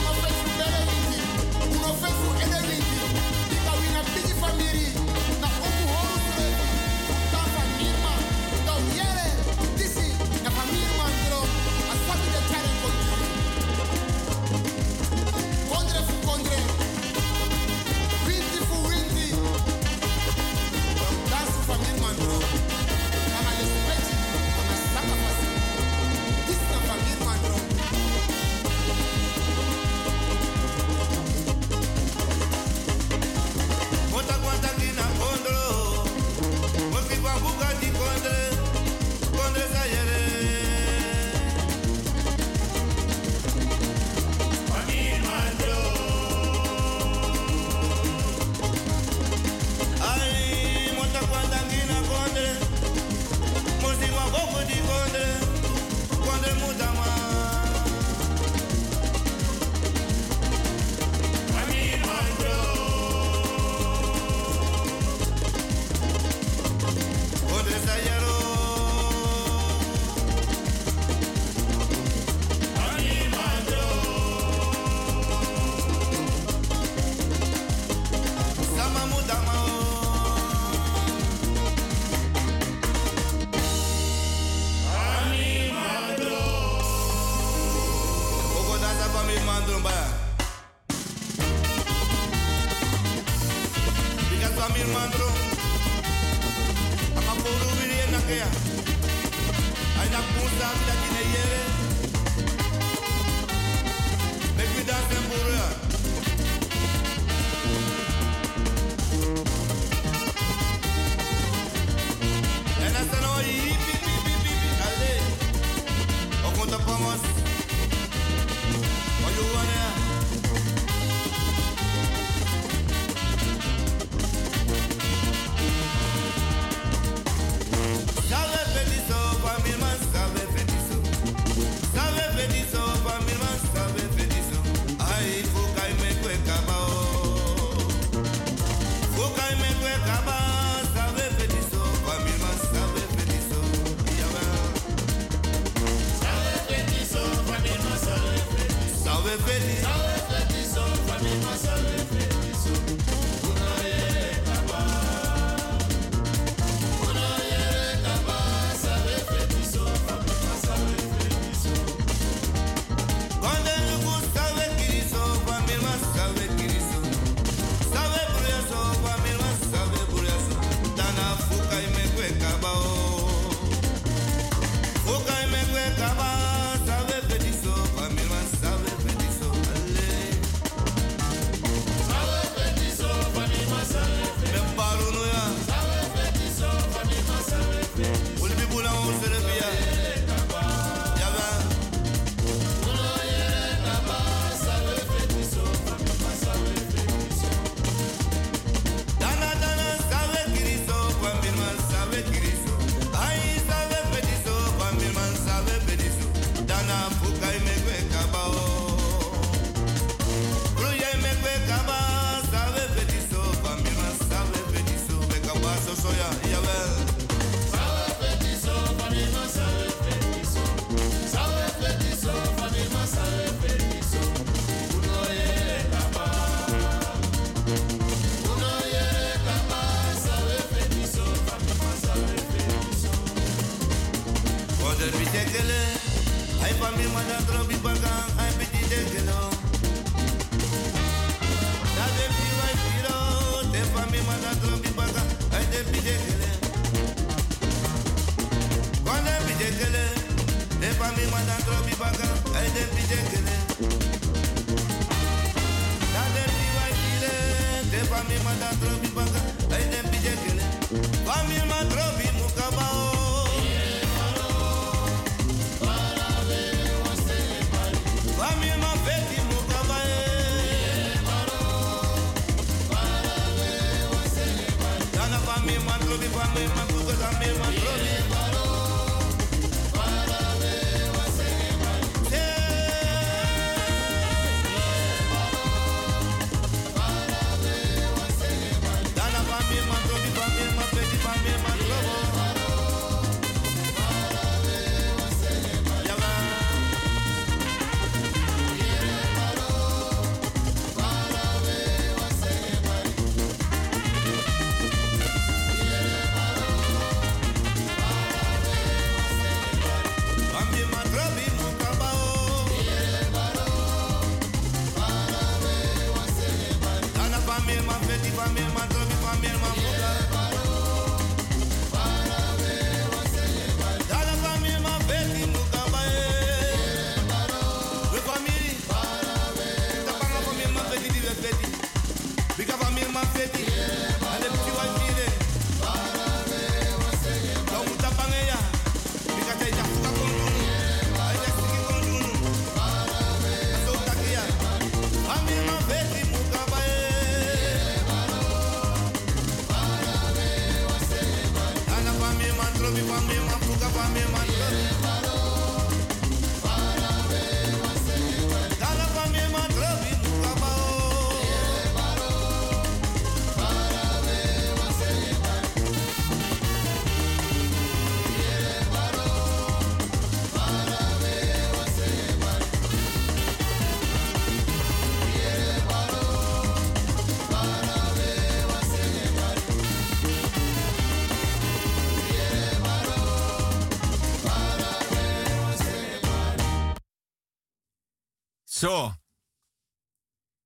F: Zo.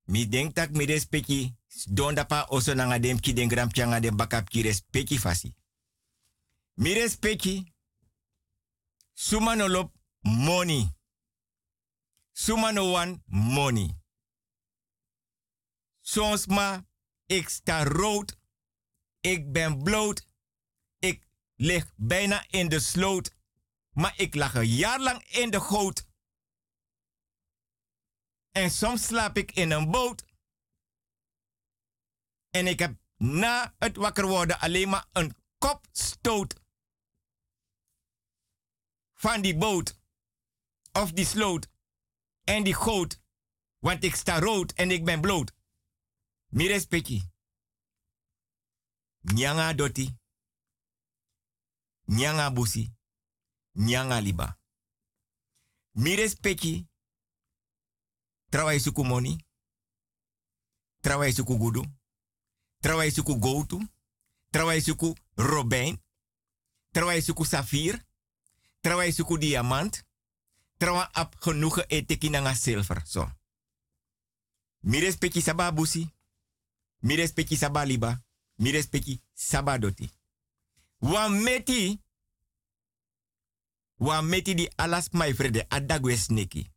F: Mi denk tak mi respecti don dapa oso nanga dem ki den gram pianga den bakap ki fasi. Mi respecti suma no lop money. Suma no wan money. Soms ma ik sta rood. Ik ben bloot. Ik lig bijna in de sloot. Maar ik lag een jaar lang in de goot. En soms slaap ik in een boot. En ik heb na het wakker worden alleen maar een kopstoot. Van die boot. Of die sloot. En die goot. Want ik sta rood en ik ben bloot. Mi respecti. Nyanga doti. Nyanga busi. Nyanga liba. Mi respecti. Travai suku money. Travai suku gudu. Travai suku gotu. Travai suku robijn. Travai suku safir. Travai suku diamant. Trawa ap genoegen eteki nanga zilver. Zo. Mi respecti saba busi. Mi respecti saba liba. Mi respecti saba doti. Wan meti. Wan meti di alas my frede adagwe sneki.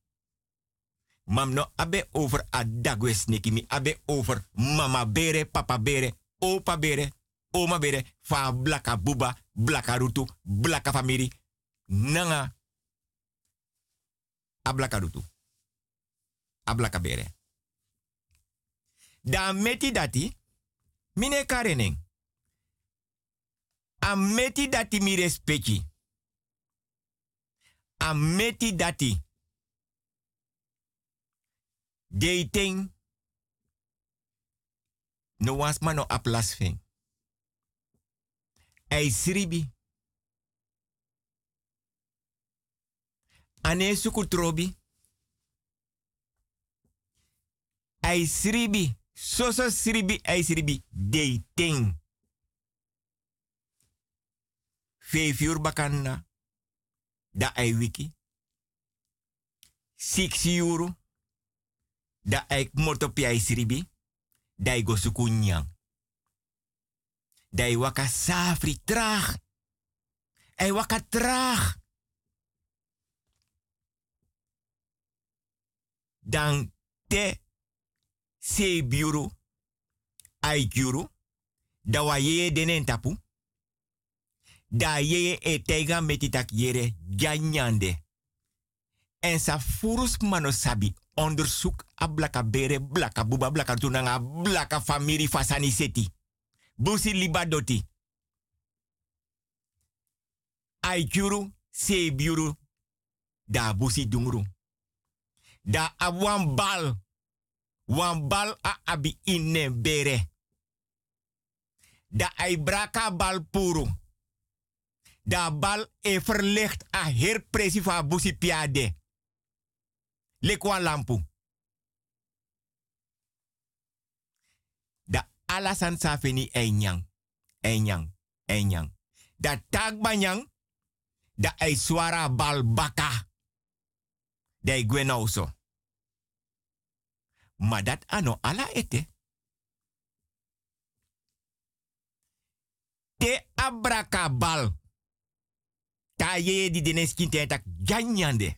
F: Mam no abe over adagwe sneki mi abe over mama bere, papa bere, opa bere, oma bere, fa blaka buba, blaka rutu, blaka famiri, nanga ablaka rutu. Ablaka bere. Da meti dati, mine kareneng. A meti dati mi respecti. A meti dati. Dating. No was mano a plas fing. Ei sribi. Ane suku trobi. Ei sribi. Soso sribi, ei sribi. Dating. Vijf uur bakanda. Da ei wiki. Six euro. Da ei motopi ei sribi. Da ei go suku nyang. Da ei waka safri traag. Ei waka traag. Dan te se biuru. Ai juru. Da wa denen tapu. Da ye e metitak yere ganyande. En sa furus mano sabi onderzoek a blaka bere, blaka buba, blaka tunanga, blaka famiri fasani seti. Busi liba doti. Ai juru, se biuru, da busi dungru. Da awan bal, wan bal a abi inne bere. Da ai braka bal puru. Da bal e verlicht a her presi fa busi piade. Lekwa lampu. Da alasan safeni enyang. Enyang. Enyang. Da tag banyang. Da ei swara bal baka. Da ei gwen also. Maar dat ano ala ete. Te abraka bal. Ta ye di deneskin te tak ganyande.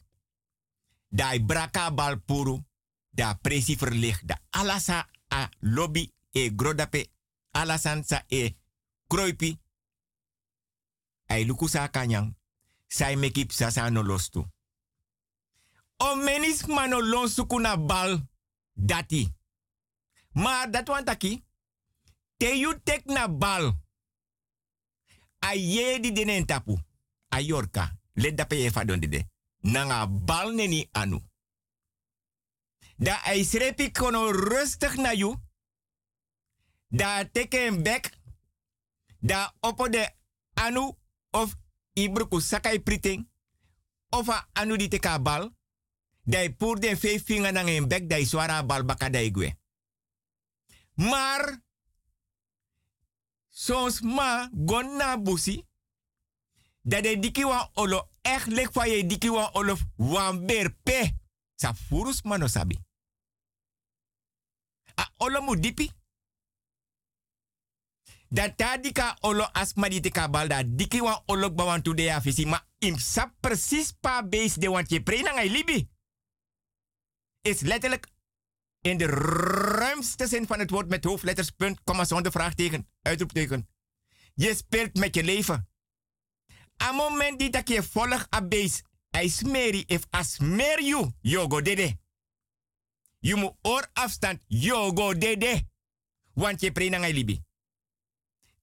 F: Da braka bal puru. Da presi verlicht. Da alasa a lobby e grodape. Alasan sa e kroipi. Ai lukusa kanyang. Sai mekip sasa no lostu. O menis mano lonsuku na bal dati. Maar dat want taki. Te you tek na bal. A ye di denen tapu. A yorka. Let dape ye fadon dede. Nanga bal neni anu. Da ai srepi kono rustig na. Da teke een bek. Da opo de anu of ibruku sakai priting. Of a anu di teka bal. Dai pur den vijf vinger nang bek dai swara bal baka dai gwe. Maar soms ma gon na busi. Dat de diki wan olo echt lek van je diki wan olo wan berpe. Sa furus mano sabi. olo mu dipi. Dat ta dika olo asma di te kabal da diki wan olo bawan tu de ya visi. Ma im sa precies pa base de want je pre na ngai libi. Is letterlijk in de ruimste zin van het woord met hoofdletters, punt, komma, zonder vraagteken, uitroepteken. Je speelt met je leven. A moment die dat je volgt a base, hij smeri if a smer you, yogo dede. Je moet oor afstand, yogo dede. Want je pre na ngai libi.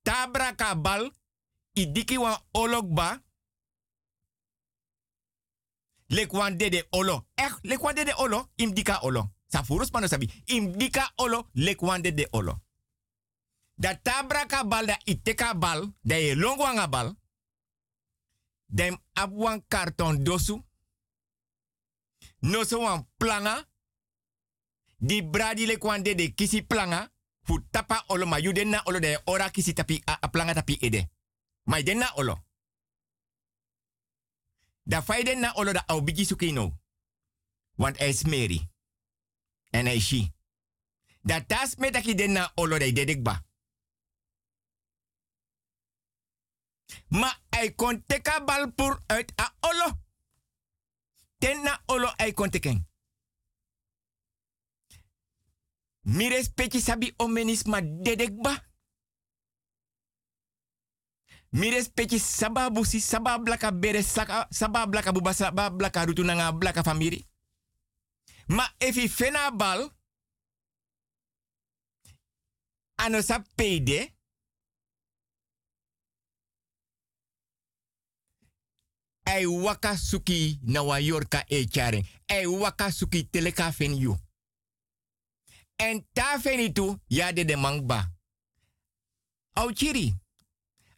F: Tabra kabal, idiki wan olokba, lek wan dede olo. Echt, lek wan dede olo, im dika olo. Sa furus pano sabi, im dika olo, lek dede olo. Da tabra kabal da iteka bal, da ye bal, dem wan karton dosu, no wan planga, di bradi lek wan dede kisi planga, fu tapa olo ma yu den na olo de ora kisi tapi a, a planga tapi ede. Ma na olo. Da fai den na olo da au bigi suki no. Want hij is Mary. En hij is she. Da tas metaki den na olo de dedek Ma hij kon teka bal pur uit a olo. Ten na olo hij kon teken. Mi sabi omenis ma dedek ba. Mi respecti saba busi saba blaka bere saka saba blaka buba saba blaka rutu nanga blaka famiri. Ma efi fena bal ano sa peide ai waka suki na wa yorka e charen. Ai waka suki teleka fen you. En ta fenitu ya de de mangba. Au chiri.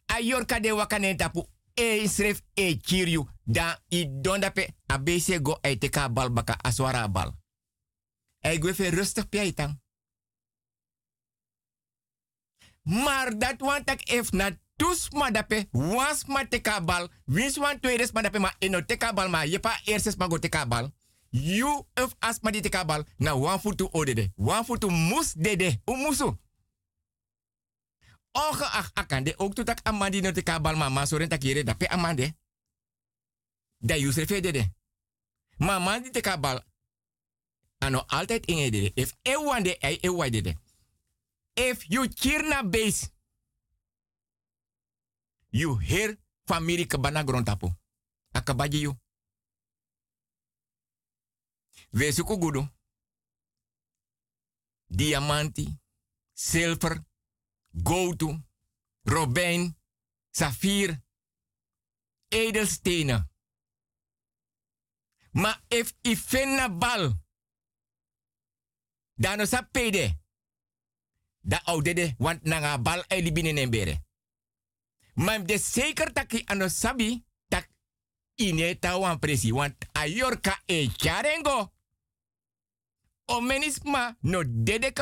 F: A yorka de wakane tapu e sref e chiriu. Da i donda pe a bese go e teka bal baka aswara bal. E gwe fe rustig piaitang. Maar dat want ik na tus ma dape was ma teka bal. Wins wan tweedes ma dape ma eno teka bal ma yepa eerstes ma go bal. You of asma di teka bal na wan futu odede. Wan futu mus dede. U musu. Ongeacht akande ook toetak amandi no teka bal mama soren takire dape amande. Da yusre fe dede. Di teka bal. Ano altijd inge dede. If ewande ei ewa dede. If you kirna base. You hear family kabana grontapo. Akabaji you. Wees gudu. Diamanti, zilver, goud, robijn, saffier, edelstenen. Maar if ifenna bal, dan sa pede. Da oudede, want nanga bal e libine nembere. Maar de zeker taki ano sabi, tak ine tawan presi, want ayorka e charengo. O menisma no dede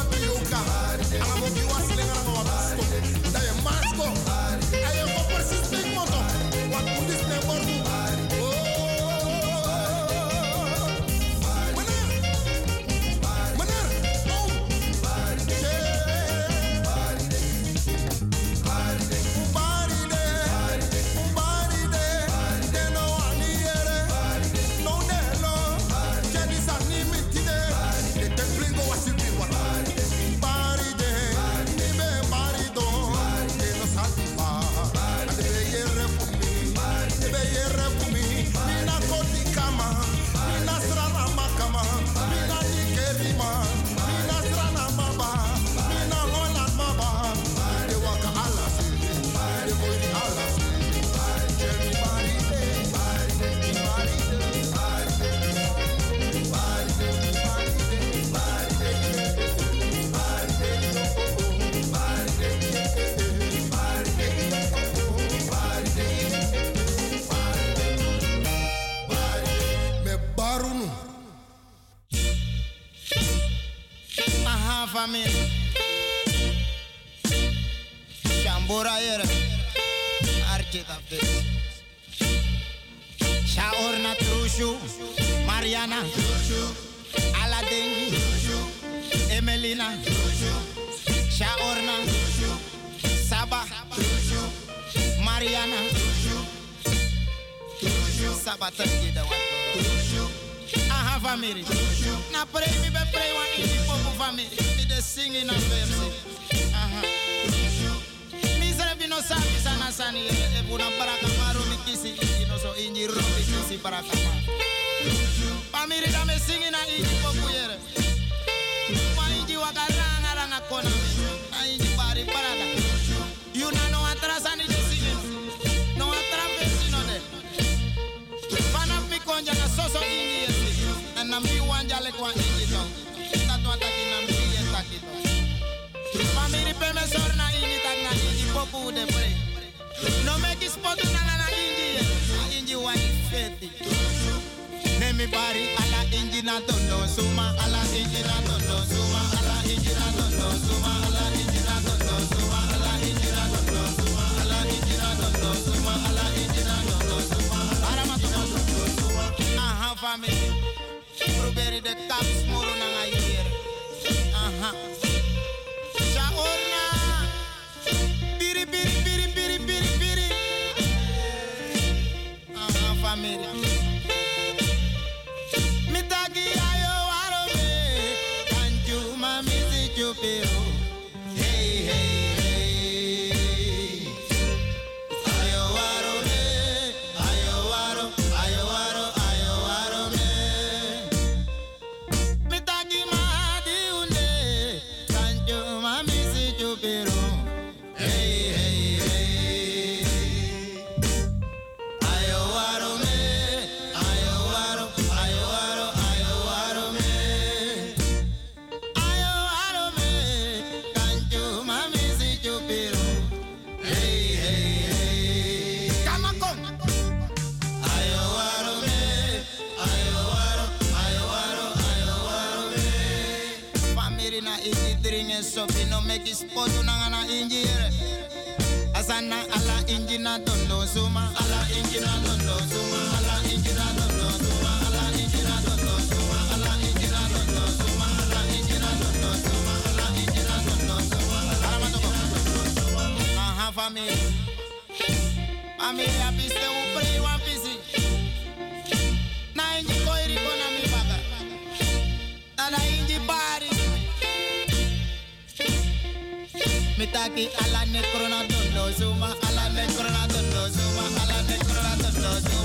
B: Bogi wa pe yo
M: famine. Shambora ere. Arkita fit. Shaorna trushu. Mariana. Aladdin. Emelina. Shaorna. Saba. Mariana. Saba taki da wato. Aha family. Na pray mi be pray one in the singing of them. Aha. Mi sabe no sabe sana sani e buna para camaro mi kisi no so inji rompi kisi para camaro. Pa mi rida me singing a inji popuyere. Pa inji waka ranga ranga kona mi. A inji bari parada. You na no atrasani jisini. No atrapesi no de. Pana pikonja na soso inji esi. Na mi wanja le kwa inji. Family pe me sor na inji tak na inji popu de pre. No me ki spotu na na inji ye. Na inji wani feti. Nemi bari ala inji na tondo suma. Ala inji na tondo suma. Ala inji na tondo suma. Ala inji na tondo suma. Ala inji na tondo suma. Ala inji na tondo suma. Ala inji na tondo suma. Ara ma tondo suma. Aha family. Probeer de kaps moro na nga hier. Aha. Olha piri, piri, piri, piri, piri, piri. Ah, família. Dringe sofi no make spot na ngana inji ere. Asana ala inji na tondo suma. Ala inji na tondo suma. Ala inji na tondo suma. Ala inji na tondo suma. Ala inji na tondo suma. Ala inji na tondo suma. Ala inji na tondo suma. Ala matoko. Aha family. Family taki ala ne corona dondo zuma ala ne corona dondo zuma ala ne corona dondo zuma.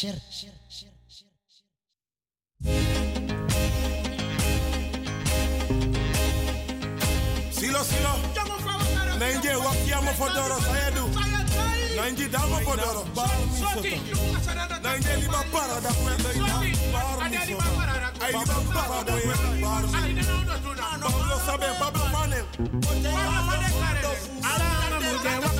M: Shir. Shir.
L: Silo, silo. Nange wakia mafodoro fodoro. Baru musoto. Nange lima para da kwenda ina. Baru musoto. Ay lima para da kwenda sabe, Pablo
C: panel. Pablo. Ala, ala, ala.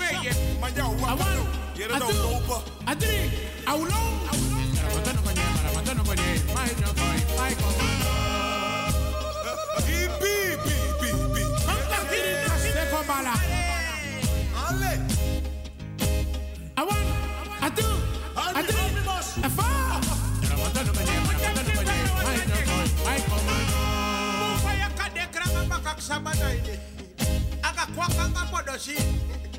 C: reggae. Man, ya huwa. Awan. Adri. Aulon. Awan. Atu. Adri.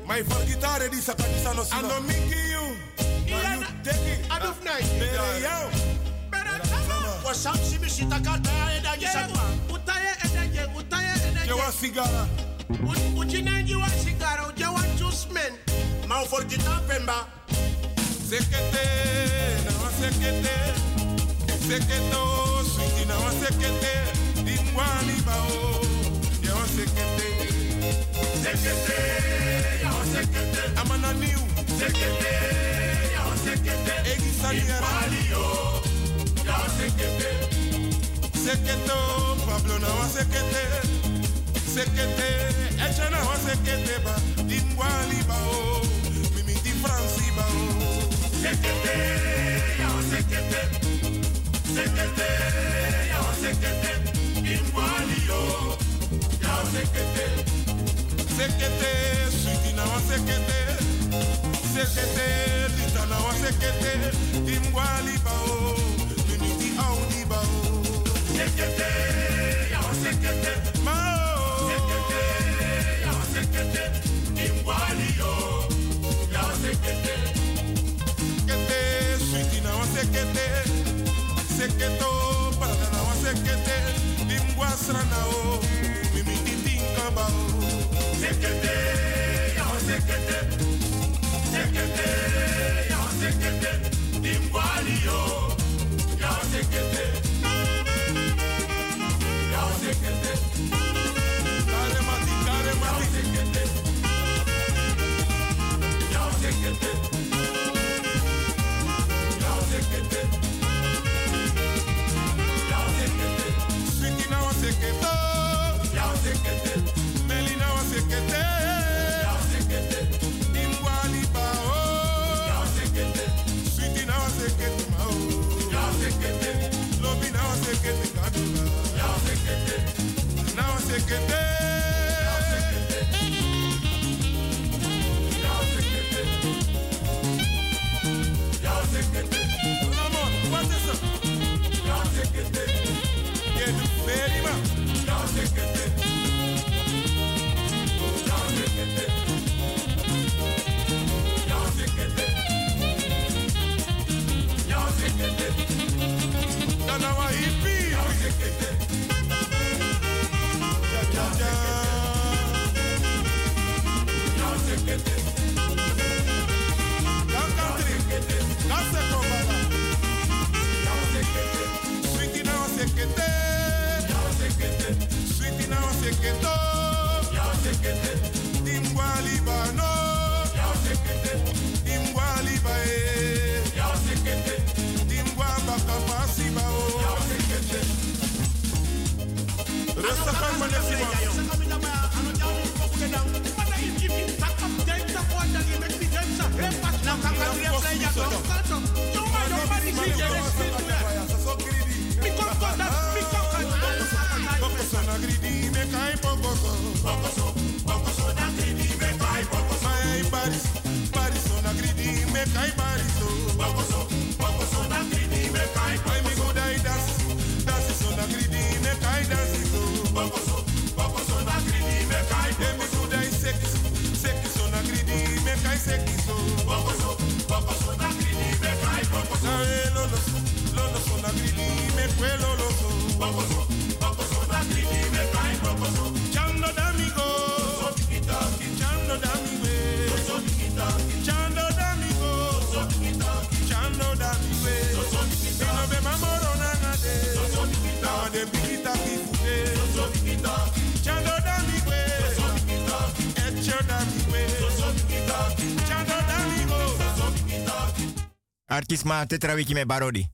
C: My
L: for guitar di sakadisa no sino. Ano mingi you. Na you take it.
N: Aduf nai.
L: Bere yo.
N: Wasamsi misitakata edaji sakwa. Utaye edaje, utaye edaje.
L: Jewa sigara.
N: Uchinenji wa sigara, ujewa jusmen. Ma for guitar pemba.
L: Sekete, na wa sekete. Seketo, sweetie na wa sekete. Dingwani bao. Jewa sekete. Sekete, ya wa sekete. Amana niu. Sekete, ya wa sekete. Egi saliera. Ya wa sekete. Seketo, Pablo na wa sekete. Sekete, eche na wa sekete ba. Dingwani bao. Mimi di Franci bao. Sekete, ya wa sekete. Sekete, ya wa sekete. Dingwani yo. Ya wa sekete. Sekete, sweetie na wa sekete. Sekete, lita na wa sekete. Dingwani bao. Di Audi bao. Sekete, ya ya. Ya sweetie na wa sekete. Seketo, parada na o. Mimi di tinka bao. Sekete, ya sekete. Dingwani yo. Wa sekete. Na wa Rasta kan mane siwa. Kan. Paris, Paris, on a gridi, me kai Paris, oh. Bokoso, bokoso, na gridi, me kai Paris. quello lo so. Poco so, poco so, da crimine fai poco so. Ciando d'amico, so tiki taki. Ciando d'amico, so tiki taki. Ciando d'amico, so tiki taki. Ciando d'amico, so tiki taki. Non be mamoro na na de, so tiki taki. Now de tiki taki fude, so tiki taki. Ciando d'amico, so tiki taki. Etio d'amico, so tiki taki. Ciando d'amico, so tiki taki.
F: Artist ma tetra wiki me barodi.